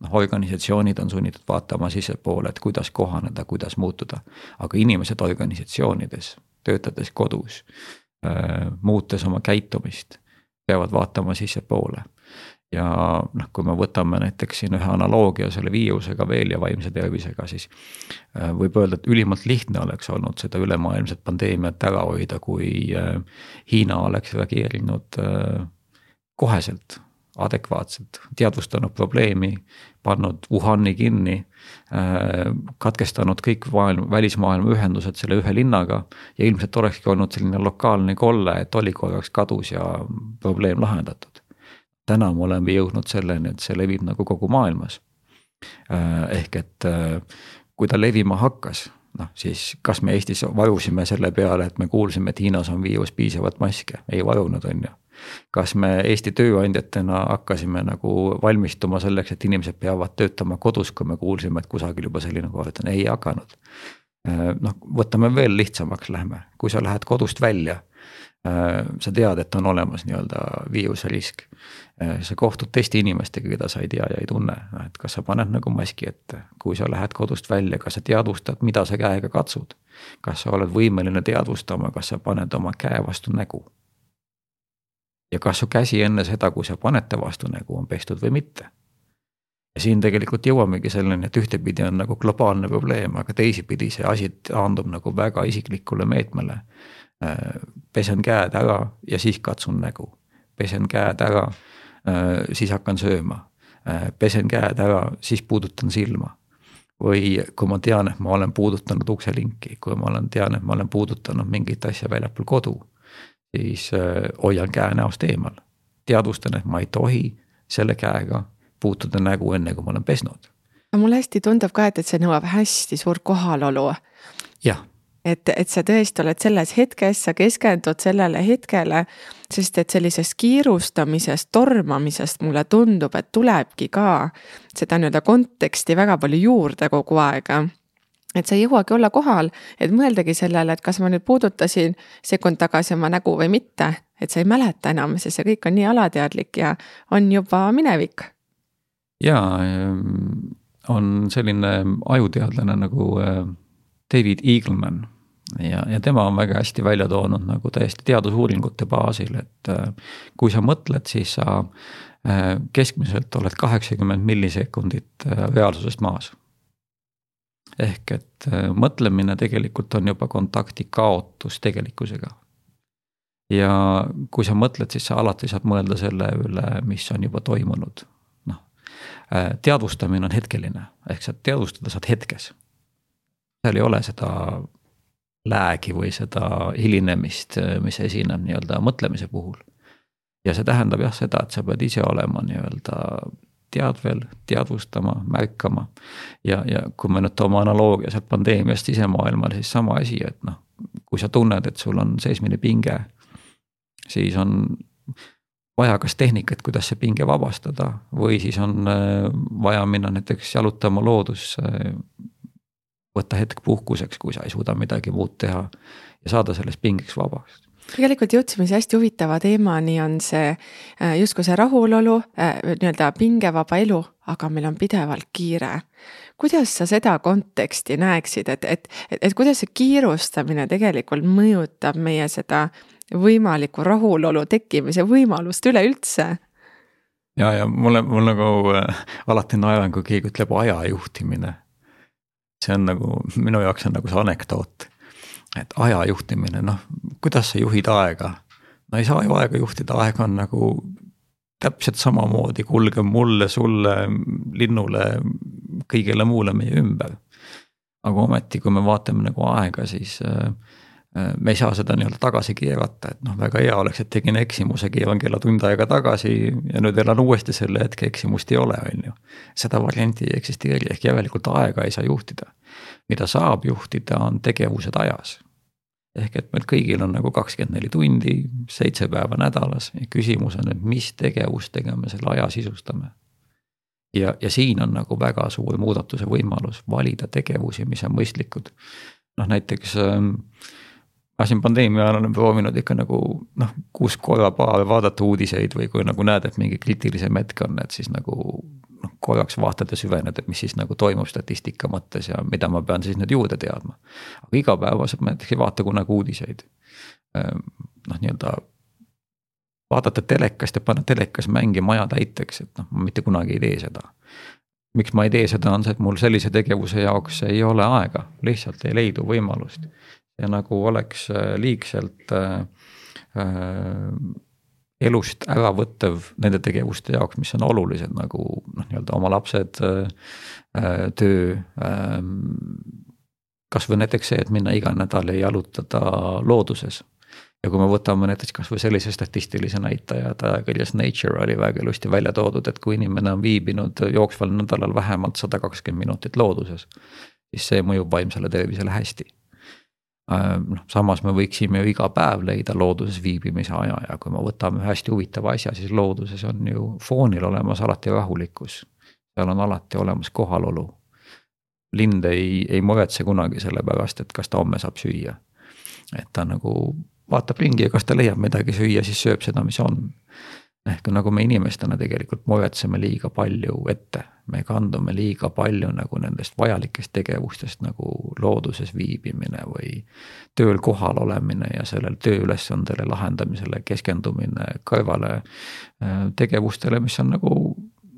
noh, organisatsioonid on sunnitud vaatama sissepoole, et kuidas kohaneda, kuidas muutuda. aga inimesed organisatsioonides töötades kodus, äh, muutes oma käitumist, peavad vaatama sissepoole. ja noh, kui me võtame näiteks siin ühe analoogia selle viirusega veel ja vaimse tervisega, siis äh, võib öelda, et ülimalt lihtne oleks olnud seda ülemaailmset pandeemiat ära hoida, kui äh, Hiina oleks reageerinud koheselt adekvaatselt, teadvustanud probleemi, pannud Wuhani kinni, äh, katkestanud kõik maailm, välismaailma ühendused selle ühe linnaga ja ilmselt olekski olnud selline lokaalne kolle, et oli korraks kadus ja probleem lahendatud. täna me oleme jõudnud selleni, et see levib nagu kogu maailmas. Äh, ehk et äh, kui ta levima hakkas, noh siis kas me Eestis varusime selle peale, et me kuulsime, et Hiinas on viirus piisavalt maske, ei varunud, on ju kas me Eesti tööandjatena hakkasime nagu valmistuma selleks, et inimesed peavad töötama kodus, kui me kuulsime, et kusagil juba selline kord on, ei hakanud. Noh, võtame veel lihtsamaks, lähme, kui sa lähed kodust välja sa tead, et on olemas nii-öelda viiruse risk. Sa kohtud teiste inimestega, keda sa ei tea ja ei tunne, et kas sa paned nagu maski ette, kui sa lähed kodust välja, kas sa teadvustad, mida sa käega katsud. kas sa oled võimeline teadvustama, kas sa paned oma käe vastu nägu ja kas su käsi enne seda, kui sa paned ta vastu nägu, on pestud või mitte. ja siin tegelikult jõuamegi selleni, et ühtepidi on nagu globaalne probleem, aga teisipidi see asi taandub nagu väga isiklikule meetmele. Äh, pesen käed ära ja siis katsun nägu, pesen käed ära, äh, siis hakkan sööma, äh, pesen käed ära, siis puudutan silma või kui ma tean, et ma olen puudutanud ukselinki, kui ma olen, tean, et ma olen puudutanud mingit asja väljapool kodu siis äh, hoian käe näost eemal. teadvustan, et ma ei tohi selle käega puutuda nägu enne, kui ma olen pesnud. mulle hästi tundub ka, et, et see nõuab hästi suurt kohalolu. jah. et, et sa tõesti oled selles hetkes, sa keskendud sellele hetkele, sest et sellisest kiirustamisest, tormamisest mulle tundub, et tulebki ka seda nii-öelda konteksti väga palju juurde kogu aeg et sa ei jõuagi olla kohal, et mõeldagi sellele, et kas ma nüüd puudutasin sekund tagasi oma nägu või mitte, et sa ei mäleta enam, sest see kõik on nii alateadlik ja on juba minevik. ja ehm, on selline ajuteadlane nagu äh, David Eagleman. Ja, ja tema on väga hästi välja toonud nagu täiesti teadusuuringute baasil, et äh, kui sa mõtled, siis sa keskmiselt oled kaheksakümmend millisekundit reaalsusest maas ehk et äh, mõtlemine tegelikult on juba kontakti kaotus tegelikkusega. ja kui sa mõtled, siis sa alati saad mõelda selle üle, mis on juba toimunud. noh, äh, teadvustamine on hetkeline, ehk sa teadvustada saad hetkes. seal ei ole seda läägi või seda hilinemist, äh, mis esineb nii-öelda mõtlemise puhul. ja see tähendab jah seda, et sa pead ise olema nii-öelda teadvel, teadvustama, märkama. ja, ja kui me nüüd toome analoogia sealt pandeemiast sisemaailmale, siis sama asi, et noh, kui sa tunned, et sul on seesmine pinge, siis on vaja kas tehnikat, kuidas see pinge vabastada või siis on äh, vaja minna näiteks jalutama loodusse. võtta hetk puhkuseks, kui sa ei suuda midagi muud teha ja saada sellest pingeks vabaks tegelikult jõudsime siia hästi huvitava teemani, on see äh, justkui see rahulolu, äh, nii-öelda pingevaba elu, aga meil on pidevalt kiire. kuidas sa seda konteksti näeksid, et, et, et, et kuidas see kiirustamine tegelikult mõjutab meie seda võimalikku rahulolu tekkimise võimalust üleüldse? ja, ja mulle, mul nagu äh, alati naeran, kui keegi ütleb aja juhtimine. see on nagu, minu jaoks on nagu see anekdoot et aja juhtimine, noh, kuidas sa juhid aega? no ei saa ju aega juhtida, aeg on nagu täpselt samamoodi kulgev mulle, sulle, linnule, kõigele muule meie ümber. aga ometi, kui me vaatame nagu aega, siis Äh, me ei saa seda nii-öelda tagasi keerata, et noh, väga hea oleks, et tegin eksimuse, keeran kella tund aega tagasi ja nüüd elan uuesti selle hetke, eksimust ei ole, on ju. seda varianti ei eksisteeri, ehk järelikult aega ei saa juhtida. mida saab juhtida, on tegevused ajas. ehk et meil kõigil on nagu kakskümmend neli tundi, seitse päeva nädalas ja küsimus on, et mis tegevustega me selle aja sisustame ja, ja siin on nagu väga suur muudatuse võimalus valida tegevusi, mis on mõistlikud. noh, näiteks äh, ma siin pandeemia ajal olen proovinud ikka nagu noh, kuus korra paar vaadata uudiseid või kui nagu näed, et mingi kriitilisem hetk on, et siis nagu noh, korraks vaatad ja süvened, et mis siis nagu toimub statistika mõttes ja mida ma pean siis nüüd juurde teadma. aga igapäevaselt ma näiteks ei vaata kunagi uudiseid. Ehm, noh, nii-öelda vaadata telekast ja panna telekas mängima aja täiteks, et noh, ma mitte kunagi ei tee seda. miks ma ei tee seda, on see, et mul sellise tegevuse jaoks ei ole aega, lihtsalt ei leidu võimalust ja nagu oleks äh, liigselt äh, äh, elust ära võttev nende tegevuste jaoks, mis on olulised nagu noh, nii-öelda oma lapsed äh,, töö äh,. kasvõi näiteks see, et minna iga nädal ja jalutada looduses. ja kui me võtame näiteks kasvõi sellise statistilise näitaja, et ajakirjas Nature oli väga ilusti välja toodud, et kui inimene on viibinud jooksval nädalal vähemalt sada kakskümmend minutit looduses. siis see mõjub vaimsele tervisele hästi Äh, noh, samas me võiksime ju iga päev leida looduses viibimise aja ja kui me võtame hästi huvitava asja, siis looduses on ju foonil olemas alati rahulikkus. seal on alati olemas kohalolu. lind ei, ei muretse kunagi selle pärast, et kas ta homme saab süüa. et ta nagu vaatab ringi ja kas ta leiab midagi süüa, siis sööb seda, mis on ehk nagu me inimestena tegelikult muretseme liiga palju ette, me kandume liiga palju nagu nendest vajalikest tegevustest nagu looduses viibimine või tööl kohal olemine ja sellel tööülesandele lahendamisele keskendumine kõrvale äh, tegevustele, mis on nagu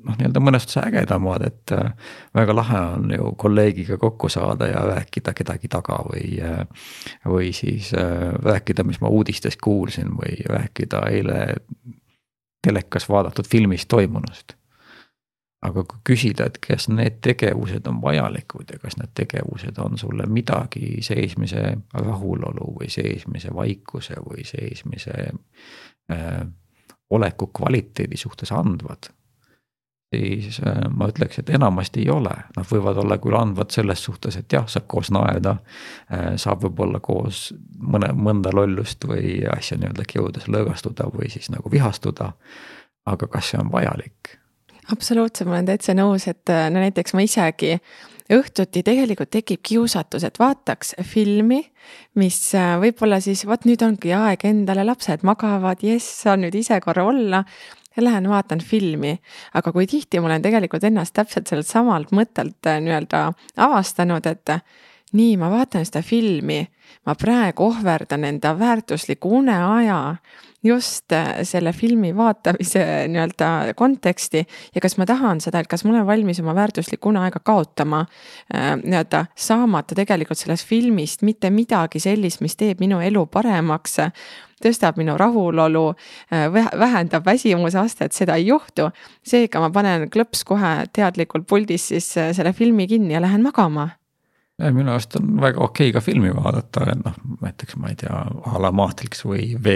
noh, nii-öelda mõnes mõttes ägedamad, et äh, väga lahe on ju kolleegiga kokku saada ja rääkida kedagi taga või. Äh, või siis rääkida, mis ma uudistest kuulsin või rääkida eile telekas vaadatud filmis toimunust. aga kui küsida, et kas need tegevused on vajalikud ja kas need tegevused on sulle midagi seesmise rahulolu või seesmise vaikuse või seesmise äh, oleku kvaliteedi suhtes andvad siis äh, ma ütleks, et enamasti ei ole, nad võivad olla küll andvad selles suhtes, et jah, saab koos naerda. Äh, saab võib-olla koos mõne, mõnda lollust või asja nii-öelda kiudes lõõgastuda või siis nagu vihastuda. aga kas see on vajalik? absoluutselt, ma olen täitsa nõus, et äh, no näiteks ma isegi õhtuti tegelikult tekib kiusatus, et vaataks filmi, mis võib-olla siis vot nüüd ongi aeg endale, lapsed magavad, jess, saan nüüd ise korra olla ja lähen vaatan filmi. aga kui tihti ma olen tegelikult ennast täpselt sellelt samalt mõttelt äh, nii-öelda avastanud, et nii, ma vaatan seda filmi, ma praegu ohverdan enda väärtusliku uneaja just äh, selle filmi vaatamise nii-öelda konteksti ja kas ma tahan seda, et kas ma olen valmis oma väärtuslikku uneaega kaotama äh, nii-öelda saamata tegelikult sellest filmist mitte midagi sellist, mis teeb minu elu paremaks tõstab minu rahulolu, äh, vähendab väsimuse astet, seda ei juhtu. seega ma panen klõps kohe teadlikult puldis siis äh, selle filmi kinni ja lähen magama minu arust on väga okei okay ka filmi vaadata, noh näiteks ma ei tea, a la Matrix või V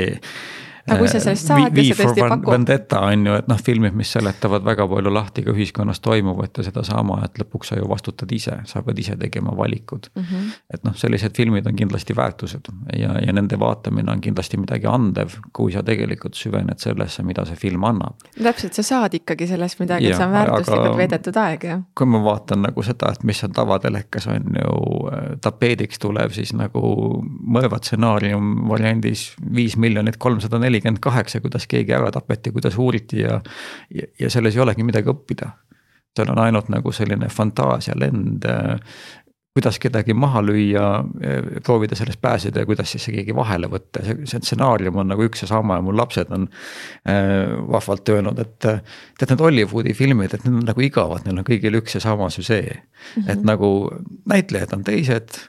aga kui sa sellest saad ja sa tõesti pakud. Vendetta on ju, et noh, filmid, mis seletavad väga palju lahti ka ühiskonnas toimuvat ja sedasama, et lõpuks sa ju vastutad ise, sa pead ise tegema valikud mm. -hmm. et noh, sellised filmid on kindlasti väärtused ja, ja nende vaatamine on kindlasti midagi andev, kui sa tegelikult süvened sellesse, mida see film annab. täpselt, sa saad ikkagi sellest midagi, et see on väärtuslikult veedetud aeg, jah. kui ma vaatan nagu seda, et mis on tavatelekas on ju tapeediks tulev siis nagu mõrva stsenaarium variandis viis miljonit kolmsada neli nelikümmend kaheksa, kuidas keegi ära tapeti, kuidas uuriti ja, ja, ja selles ei olegi midagi õppida. seal on ainult nagu selline fantaasialend, kuidas kedagi maha lüüa, proovida sellest pääseda ja kuidas siis see keegi vahele võtta, see, see stsenaarium on nagu üks ja sama ja mul lapsed on äh, vahvalt öelnud, et. tead need Hollywoodi filmid, et need on nagu igavad, neil on kõigil üks ja sama süžee mm. -hmm. et nagu näitlejad on teised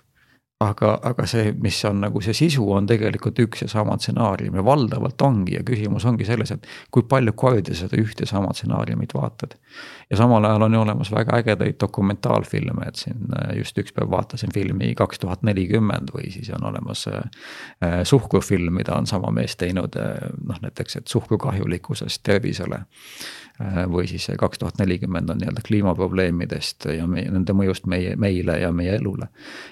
aga, aga see, mis on nagu see sisu, on tegelikult üks ja sama stsenaarium ja valdavalt ongi ja küsimus ongi selles, et kui palju kordi seda ühte sama stsenaariumit vaatad. ja samal ajal on ju olemas väga ägedaid dokumentaalfilme, et siin äh, just üks päev vaatasin filmi kaks tuhat nelikümmend või siis on olemas äh, äh, suhkrufilm, mida on sama mees teinud noh, näiteks, et suhkru kahjulikkusest tervisele või siis see kaks tuhat nelikümmend on nii-öelda kliimaprobleemidest ja meie, nende mõjust meie, meile ja meie elule.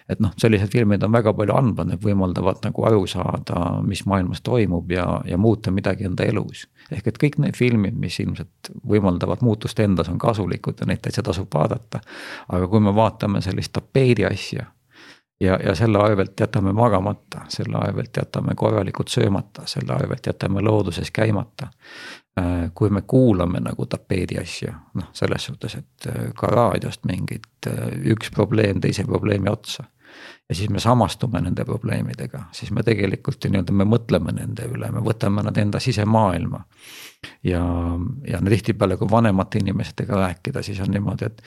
et noh, sellised filmid on väga palju andvad, need võimaldavad nagu aru saada, mis maailmas toimub ja, ja muuta midagi enda elus. ehk et kõik need filmid, mis ilmselt võimaldavad muutust endas, on kasulikud ja neid täitsa tasub vaadata. aga kui me vaatame sellist tapeedi asja ja, ja selle arvelt jätame magamata, selle arvelt jätame korralikult söömata, selle arvelt jätame looduses käimata. Äh, kui me kuulame nagu tapeedi asju, noh, selles suhtes, et äh, ka raadiost mingit äh, üks probleem teise probleemi otsa. Ja siis me samastume nende probleemidega, siis me tegelikult ju nii-öelda me mõtleme nende üle, me võtame nad enda sisemaailma. Ja, ja tihtipeale, kui vanemate inimestega rääkida, siis on niimoodi, et,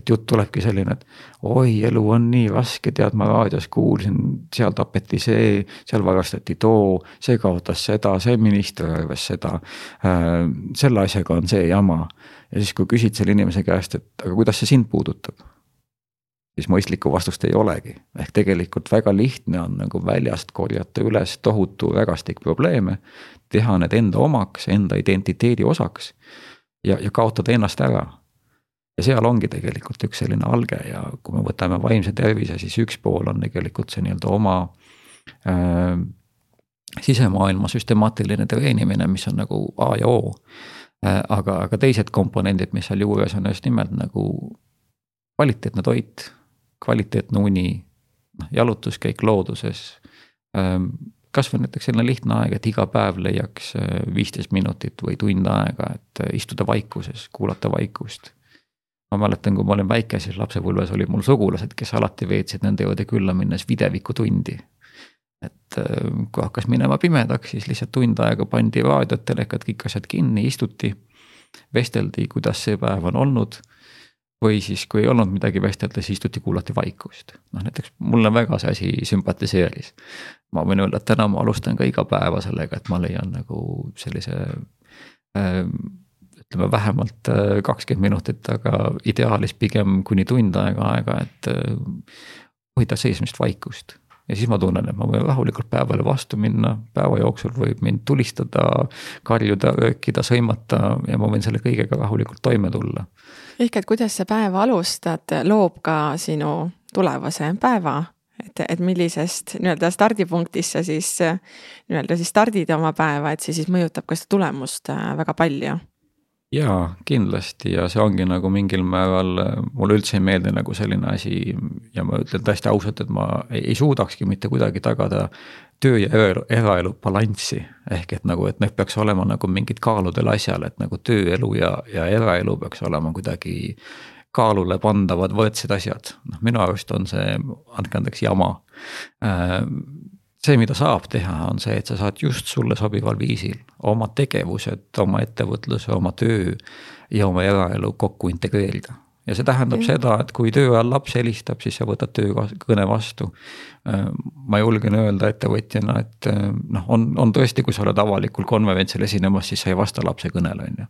et jutt tulebki selline, et oi, elu on nii raske, tead, ma raadios kuulsin, seal tapeti see, seal varastati too, see kaotas seda, see minister arvas seda äh,. selle asjaga on see jama. Ja siis, kui küsid selle inimese käest, et aga kuidas see sind puudutab siis mõistlikku vastust ei olegi. ehk tegelikult väga lihtne on nagu väljast korjata üles tohutu rägastik probleeme, teha need enda omaks, enda identiteedi osaks ja, ja kaotada ennast ära. ja seal ongi tegelikult üks selline alge ja kui me võtame vaimse tervise, siis üks pool on tegelikult see nii-öelda oma äh, sisemaailma süstemaatiline treenimine, mis on nagu A ja O äh,. aga, aga teised komponendid, mis seal juures on just nimelt nagu kvaliteetne toit kvaliteetne uni, noh jalutuskäik looduses. Ähm, kasvõi näiteks selline lihtne aeg, et iga päev leiaks äh, viisteist minutit või tund aega, et äh, istuda vaikuses, kuulata vaikust. ma mäletan, kui ma olin väike, siis lapsepõlves olid mul sugulased, kes alati veetsid nende juurde külla minnes videvikutundi. et kui hakkas minema pimedaks, siis lihtsalt tund aega pandi raadiot, telekad, kõik asjad kinni, istuti. vesteldi, kuidas see päev on olnud või siis, kui ei olnud midagi vestelda, siis istuti, kuulati vaikust. noh näiteks mulle väga see asi sümpatiseeris. ma võin öelda, et täna ma alustan ka iga päeva sellega, et ma leian nagu sellise äh, ütleme vähemalt äh, kakskümmend minutit, aga ideaalis pigem kuni tund aega aega, et äh, hoida seesmist vaikust ja siis ma tunnen, et ma võin rahulikult päevale vastu minna, päeva jooksul võib mind tulistada, karjuda, röökida, sõimata ja ma võin selle kõigega rahulikult toime tulla. ehk et kuidas sa päeva alustad, loob ka sinu tulevase päeva, et, et millisest nii-öelda stardipunktist sa siis nii-öelda siis stardid oma päeva, et see siis mõjutab ka seda tulemust äh, väga palju jaa, kindlasti. Ja see ongi nagu mingil määral, mulle üldse ei meeldi nagu selline asi. Ja ma ütlen täiesti ausalt, et ma ei, ei suudakski mitte kuidagi tagada töö ja eraelu balanssi. ehk et nagu, et need peaks olema nagu mingid kaaludel asjal, et nagu tööelu ja, ja eraelu peaks olema kuidagi kaalule pandavad võrdsed asjad, noh minu arust on see, andke andeks, jama. Äh, see, mida saab teha, on see, et sa saad just sulle sobival viisil oma tegevused, oma ettevõtluse, oma töö ja oma eraelu kokku integreerida ja see tähendab mm. seda, et kui töö ajal laps helistab, siis sa võtad töökõne vastu. Äh, ma julgen öelda ettevõtjana, et äh, noh, on, on tõesti, kui sa oled avalikul konverentsil esinemas, siis sa ei vasta lapse kõnele, on ju.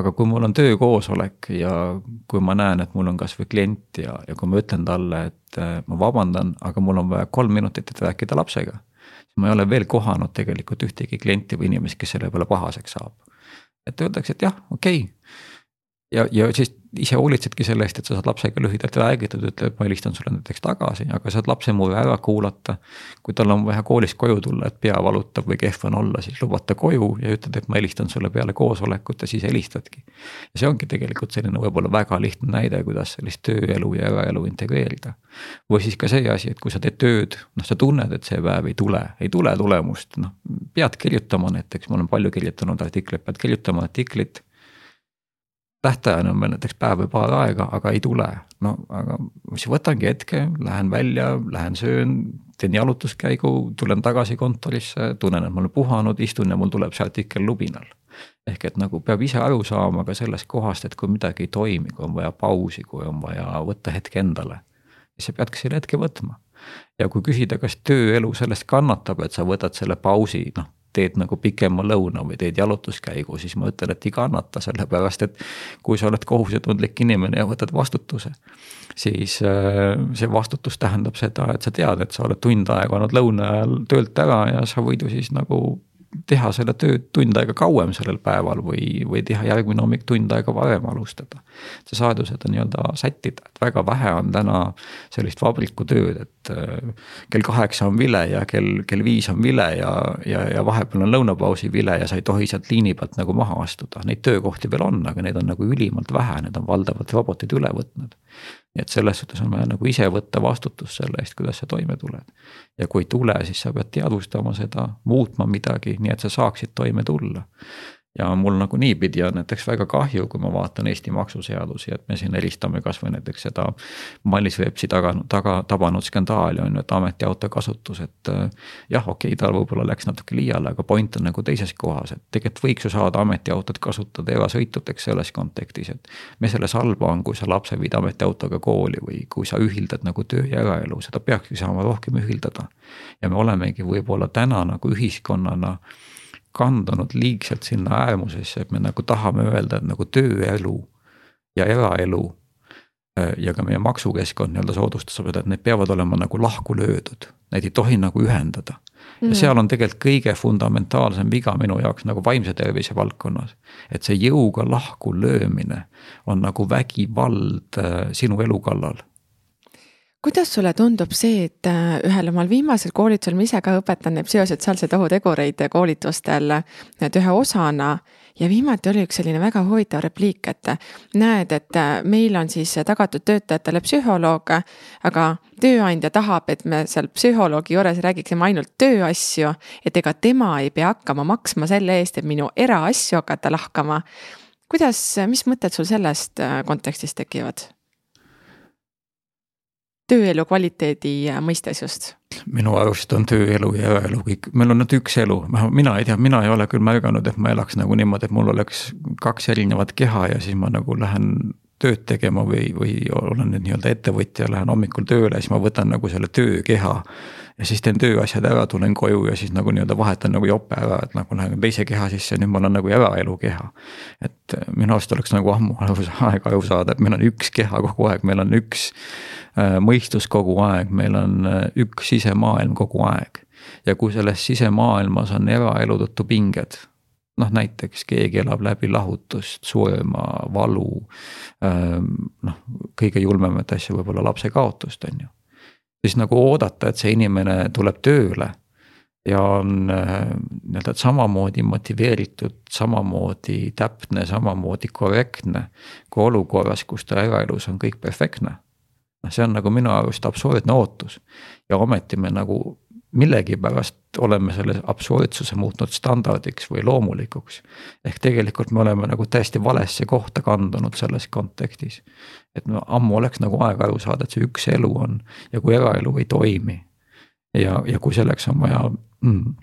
aga kui mul on töökoosolek ja kui ma näen, et mul on kasvõi klient ja, ja kui ma ütlen talle, et äh, ma vabandan, aga mul on vaja kolm minutit, et rääkida lapsega ma ei ole veel kohanud tegelikult ühtegi klienti või inimest, kes selle peale pahaseks saab. et öeldakse, et jah, okei okay ja, ja siis ise hoolitsedki selle eest, et sa saad lapsega lühidalt räägitud, ütleb, ma helistan sulle näiteks tagasi, aga saad lapse mure ära kuulata. kui tal on vaja koolist koju tulla, et pea valutab või kehv on olla, siis lubad ta koju ja ütled, et ma helistan sulle peale koosolekut ja siis helistadki. ja see ongi tegelikult selline võib-olla väga lihtne näide, kuidas sellist tööelu ja eraelu integreerida. või siis ka see asi, et kui sa teed tööd, noh, sa tunned, et see päev ei tule, ei tule tulemust, noh, pead kirjutama näiteks, ma olen palju kirjutanud artikleid, pead kirjutama artiklit tähtajani on veel näiteks päev või paar aega, aga ei tule. no aga siis võtangi hetke, lähen välja, lähen söön, teen jalutuskäigu, tulen tagasi kontorisse, tunnen, et ma olen puhanud, istun ja mul tuleb see artikkel lubinal. ehk et nagu peab ise aru saama ka sellest kohast, et kui midagi ei toimi, kui on vaja pausi, kui on vaja võtta hetk endale, siis sa peadki selle hetke võtma ja kui küsida, kas tööelu sellest kannatab, et sa võtad selle pausi, noh teed nagu pikema lõuna või teed jalutuskäigu, siis ma ütlen, et ei kannata, sellepärast et kui sa oled kohusetundlik inimene ja võtad vastutuse, siis äh, see vastutus tähendab seda, et sa tead, et sa oled tund aega olnud lõuna ajal töölt ära ja sa võid ju siis nagu teha selle tööd tund aega kauem sellel päeval või, või teha järgmine hommik tund aega varem alustada. sa saad ju seda nii-öelda sättida, et väga vähe on täna sellist vabrikutööd, et äh, kell kaheksa on vile ja kell, kell viis on vile ja, ja, ja vahepeal on lõunapausi vile ja sa ei tohi sealt liini pealt nagu maha astuda. Neid töökohti veel on, aga neid on nagu ülimalt vähe, need on valdavalt robotid üle võtnud nii et selles suhtes on vaja nagu ise võtta vastutus selle eest, kuidas sa toime tuled. ja kui ei tule, siis sa pead teadvustama seda, muutma midagi, nii et sa saaksid toime tulla ja mul nagu niipidi on näiteks väga kahju, kui ma vaatan Eesti maksuseadusi, et me siin helistame kasvõi näiteks seda Mailis Repsi taga, taga tabanud skandaali on ju, et ametiauto kasutus, et. Äh, jah, okei okay,, tal võib-olla läks natuke liiale, aga point on nagu teises kohas, et tegelikult võiks ju saada ametiautot kasutada erasõitudeks selles kontekstis, et. mis selles halba on, kui sa lapse viid ametiautoga kooli või kui sa ühildad nagu töö ja eraelu, seda peakski saama rohkem ühildada. ja me olemegi võib-olla täna nagu ühiskonnana kandunud liigselt sinna äärmusesse, et me nagu tahame öelda, et nagu tööelu ja eraelu äh, ja ka meie maksukeskkond nii-öelda soodustab seda, et need peavad olema nagu lahku löödud, neid ei tohi nagu ühendada. ja mm. seal on tegelikult kõige fundamentaalsem viga minu jaoks nagu vaimse tervise valdkonnas. et see jõuga lahku löömine on nagu vägivald äh, sinu elu kallal kuidas sulle tundub see, et äh, ühel omal viimasel koolitusel ma ise ka õpetan neid psühhosotsiaalseid ohutegureid koolitustel et ühe osana. ja viimati oli üks selline väga huvitav repliik, et näed, et äh, meil on siis tagatud töötajatele psühholoog, aga tööandja tahab, et me seal psühholoogi juures räägiksime ainult tööasju. et ega tema ei pea hakkama maksma selle eest, et minu eraasju hakata lahkama. kuidas, mis mõtted sul sellest äh, kontekstist tekivad? Tööelu kvaliteedi äh, mõistes just? minu arust on tööelu ja eraelu kõik, meil on nüüd üks elu, mina ei tea, mina ei ole küll märganud, et ma elaks nagu niimoodi, et mul oleks kaks erinevat keha ja siis ma nagu lähen tööd tegema või, või olen nüüd nii-öelda ettevõtja, lähen hommikul tööle, siis ma võtan nagu selle töökeha. ja siis teen tööasjad ära, tulen koju ja siis nagu nii-öelda vahetan nagu jope ära, et nagu lähen teise keha sisse, nüüd ma olen nagu eraelu keha. et minu arust oleks nagu ammu aeg aru saada, et meil on üks keha kogu aeg, meil on üks Äh, mõistus kogu aeg, meil on äh, üks sisemaailm kogu aeg. ja kui selles sisemaailmas on eraelu tõttu pinged, noh näiteks keegi elab läbi lahutust, surma, valu. Ähm, noh, kõige julmemat asja võib-olla lapse kaotust, on ju. siis nagu oodata, et see inimene tuleb tööle ja on äh, nii-öelda samamoodi motiveeritud, samamoodi täpne, samamoodi korrektne kui olukorras, kus ta eraelus on kõik perfektne noh, see on nagu minu arust absurdne ootus ja ometi me nagu millegipärast oleme selle absurdsuse muutnud standardiks või loomulikuks. ehk tegelikult me oleme nagu täiesti valesse kohta kandunud selles kontekstis. et no ammu oleks nagu aeg aru saada, et see üks elu on ja kui eraelu ei toimi. ja, ja kui selleks on vaja mm,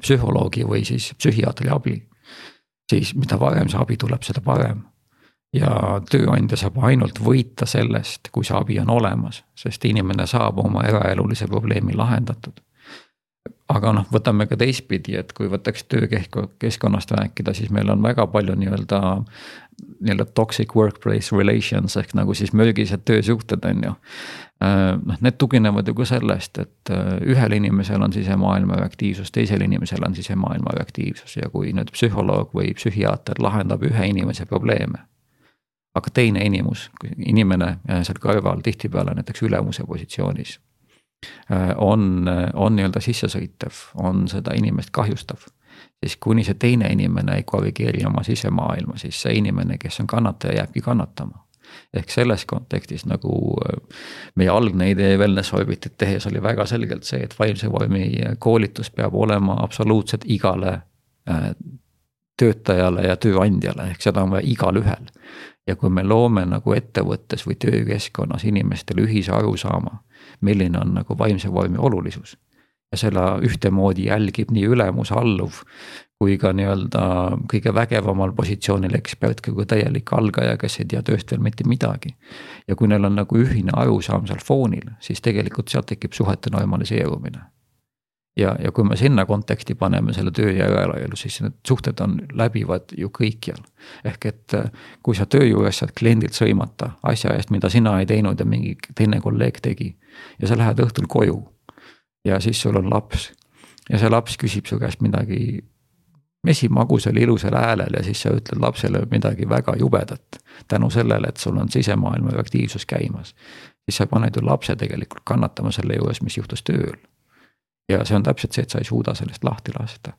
psühholoogi või siis psühhiaatri abi. siis mida varem see abi tuleb, seda parem ja tööandja saab ainult võita sellest, kui see abi on olemas, sest inimene saab oma eraelulise probleemi lahendatud. Aga noh, võtame ka teistpidi, et kui võtaks töökeskkonnast rääkida, siis meil on väga palju nii-öelda. nii-öelda toxic workplace relations ehk nagu siis mürgised töösuhted on ju. Noh, need tuginevad ju ka sellest, et äh, ühel inimesel on sisemaailma reaktiivsus, teisel inimesel on sisemaailma reaktiivsus ja kui nüüd psühholoog või psühhiaater lahendab ühe inimese probleeme aga teine inimus, inimene äh, seal kõrval tihtipeale näiteks ülemuse positsioonis. Äh, on, on nii-öelda sissesõitev, on seda inimest kahjustav. siis kuni see teine inimene ei korrigeeri oma sisemaailma, siis see inimene, kes on kannataja, jääbki kannatama ehk selles kontekstis nagu äh, meie algne idee Wellness Orbitit tehes oli väga selgelt see, et vaimse vormi koolitus peab olema absoluutselt igale töötajale ja tööandjale, ehk seda on vaja igalühel ja kui me loome nagu ettevõttes või töökeskkonnas inimestele ühise arusaama, milline on nagu vaimse vormi olulisus, ja selle ühtemoodi jälgib nii ülemus, alluv kui ka nii-öelda kõige vägevamal positsioonil ekspert kui täielik algaja, kes ei tea tööst veel mitte midagi. ja kui neil on nagu ühine arusaam seal foonil, siis tegelikult sealt tekib suhete normaliseerumine. Ja, ja kui me sinna konteksti paneme selle töö ja eraelu, siis need suhted on läbivad ju kõikjal. ehk et kui sa töö juures saad kliendilt sõimata asja eest, mida sina ei teinud ja mingi teine kolleeg tegi. ja sa lähed õhtul koju ja siis sul on laps ja see laps küsib su käest midagi mesimagusal ilusal häälel ja siis sa ütled lapsele midagi väga jubedat. tänu sellele, et sul on sisemaailma aktiivsus käimas. siis sa paned ju lapse tegelikult kannatama selle juures, mis juhtus tööl. Ja see on täpselt see, et sa ei suuda sellest lahti lasta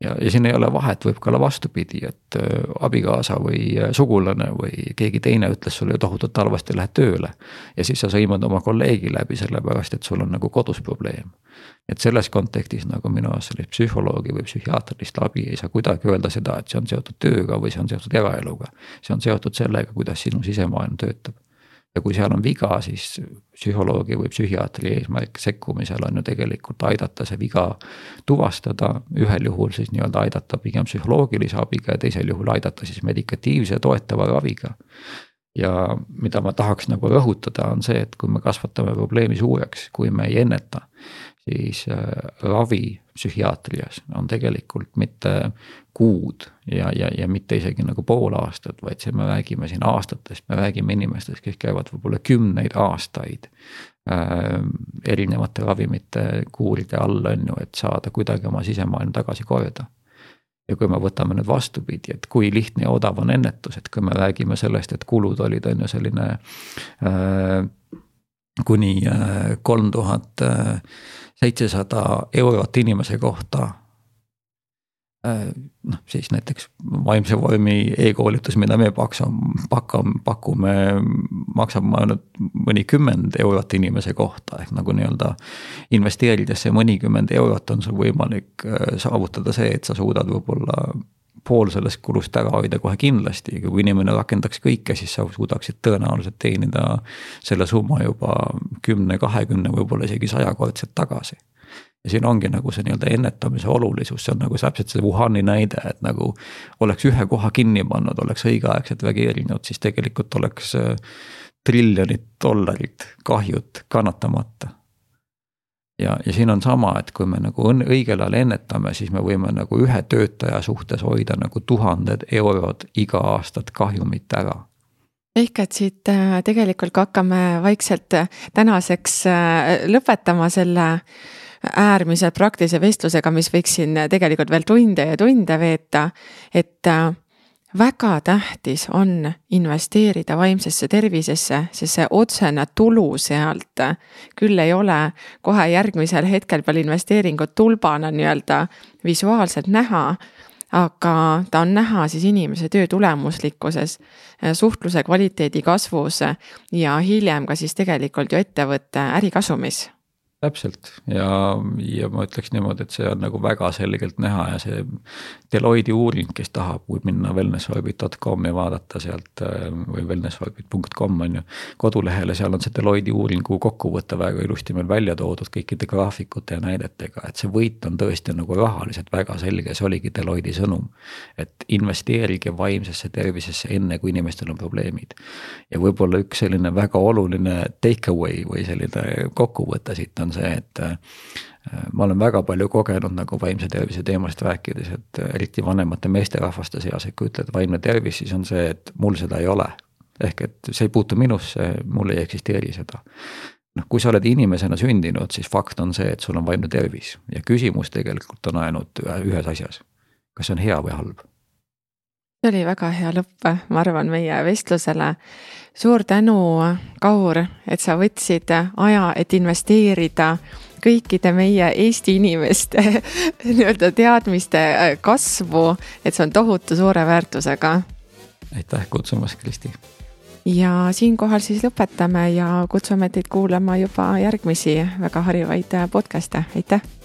ja, ja siin ei ole vahet, võib ka olla vastupidi, et äh, abikaasa või äh, sugulane või keegi teine ütles sulle tohutult halvasti, lähed tööle. ja siis sa sõimad oma kolleegi läbi, sellepärast et sul on nagu kodus probleem. et selles kontekstis nagu minu arust sellist psühholoogi või psühhiaatrilist abi ei saa kuidagi öelda seda, et see on seotud tööga või see on seotud eraeluga. see on seotud sellega, kuidas sinu sisemaailm töötab ja kui seal on viga, siis psühholoogi või psühhiaatri eesmärk sekkumisel on ju tegelikult aidata see viga tuvastada. ühel juhul siis nii-öelda aidata pigem psühholoogilise abiga ja teisel juhul aidata siis medikatiivse toetava raviga. ja mida ma tahaks nagu rõhutada, on see, et kui me kasvatame probleemi suureks, kui me ei enneta, siis äh, ravi psühhiaatrias on tegelikult mitte kuud ja, ja, ja mitte isegi nagu pool aastat, vaid siin me räägime siin aastatest, me räägime inimestest, kes käivad võib-olla kümneid aastaid äh, erinevate ravimite kuuride all, on ju, et saada kuidagi oma sisemaailm tagasi korda. ja kui me võtame nüüd vastupidi, et kui lihtne ja odav on ennetus, et kui me räägime sellest, et kulud olid, on ju selline äh, kuni äh, kolm tuhat äh, seitsesada eurot inimese kohta Äh, noh, siis näiteks vaimse vormi e-koolitus, mida me paksame, pakkame, pakume, maksab ainult mõnikümmend eurot inimese kohta ehk nagu nii-öelda. investeerides see mõnikümmend eurot on sul võimalik saavutada see, et sa suudad võib-olla pool sellest kulust ära hoida kohe kindlasti, kui inimene rakendaks kõike, siis sa suudaksid tõenäoliselt teenida selle summa juba kümne, kahekümne, võib-olla isegi sajakordselt tagasi. Ja siin ongi nagu see nii-öelda ennetamise olulisus, see on nagu täpselt see Wuhani näide, et nagu oleks ühe koha kinni pannud, oleks õigeaegselt reageerinud, siis tegelikult oleks äh, triljonit dollarit kahjut kannatamata. Ja, ja siin on sama, et kui me nagu õigel ajal ennetame, siis me võime nagu ühe töötaja suhtes hoida nagu tuhanded eurod iga aastat kahjumit ära ehk et siit äh, tegelikult ka hakkame vaikselt äh, tänaseks lõpetama selle äärmiselt praktilise vestlusega, mis võiks siin tegelikult veel tunde ja tunde veeta. et äh, väga tähtis on investeerida vaimsesse tervisesse, sest see otsene tulu sealt küll ei ole kohe järgmisel hetkel veel investeeringut tulbana nii-öelda visuaalselt näha aga ta on näha siis inimese töö tulemuslikkuses, suhtluse kvaliteedi kasvus ja hiljem ka siis tegelikult ju ettevõtte ärikasumis täpselt ja, ja ma ütleks niimoodi, et see on nagu väga selgelt näha ja see Deloitte uuring, kes tahab, võib minna wellnessorbit.com ja vaadata sealt äh, või wellnessorbit.com on ju. kodulehele, seal on see Deloitte uuringu kokkuvõte väga ilusti meil välja toodud kõikide graafikute ja näidetega, et see võit on tõesti nagu rahaliselt väga selge, see oligi Deloitte sõnum. et investeerige vaimsesse tervisesse enne, kui inimestel on probleemid. ja võib-olla üks selline väga oluline take away või selline kokkuvõte siit on see, et äh, ma olen väga palju kogenud nagu vaimse tervise teemast rääkides, et äh, eriti vanemate meesterahvaste seas, et kui ütled vaimne tervis, siis on see, et mul seda ei ole. ehk et see ei puutu minusse, mul ei eksisteeri seda. noh, kui sa oled inimesena sündinud, siis fakt on see, et sul on vaimne tervis ja küsimus tegelikult on ainult ühes asjas. kas see on hea või halb? See oli väga hea lõpp, ma arvan, meie vestlusele. suur tänu, Kaur, et sa võtsid aja, et investeerida kõikide meie Eesti inimeste <laughs> nii-öelda teadmiste kasvu, et see on tohutu suure väärtusega. aitäh kutsumast, Kristi. ja siinkohal siis lõpetame ja kutsume teid kuulama juba järgmisi väga harivaid podcast'e, aitäh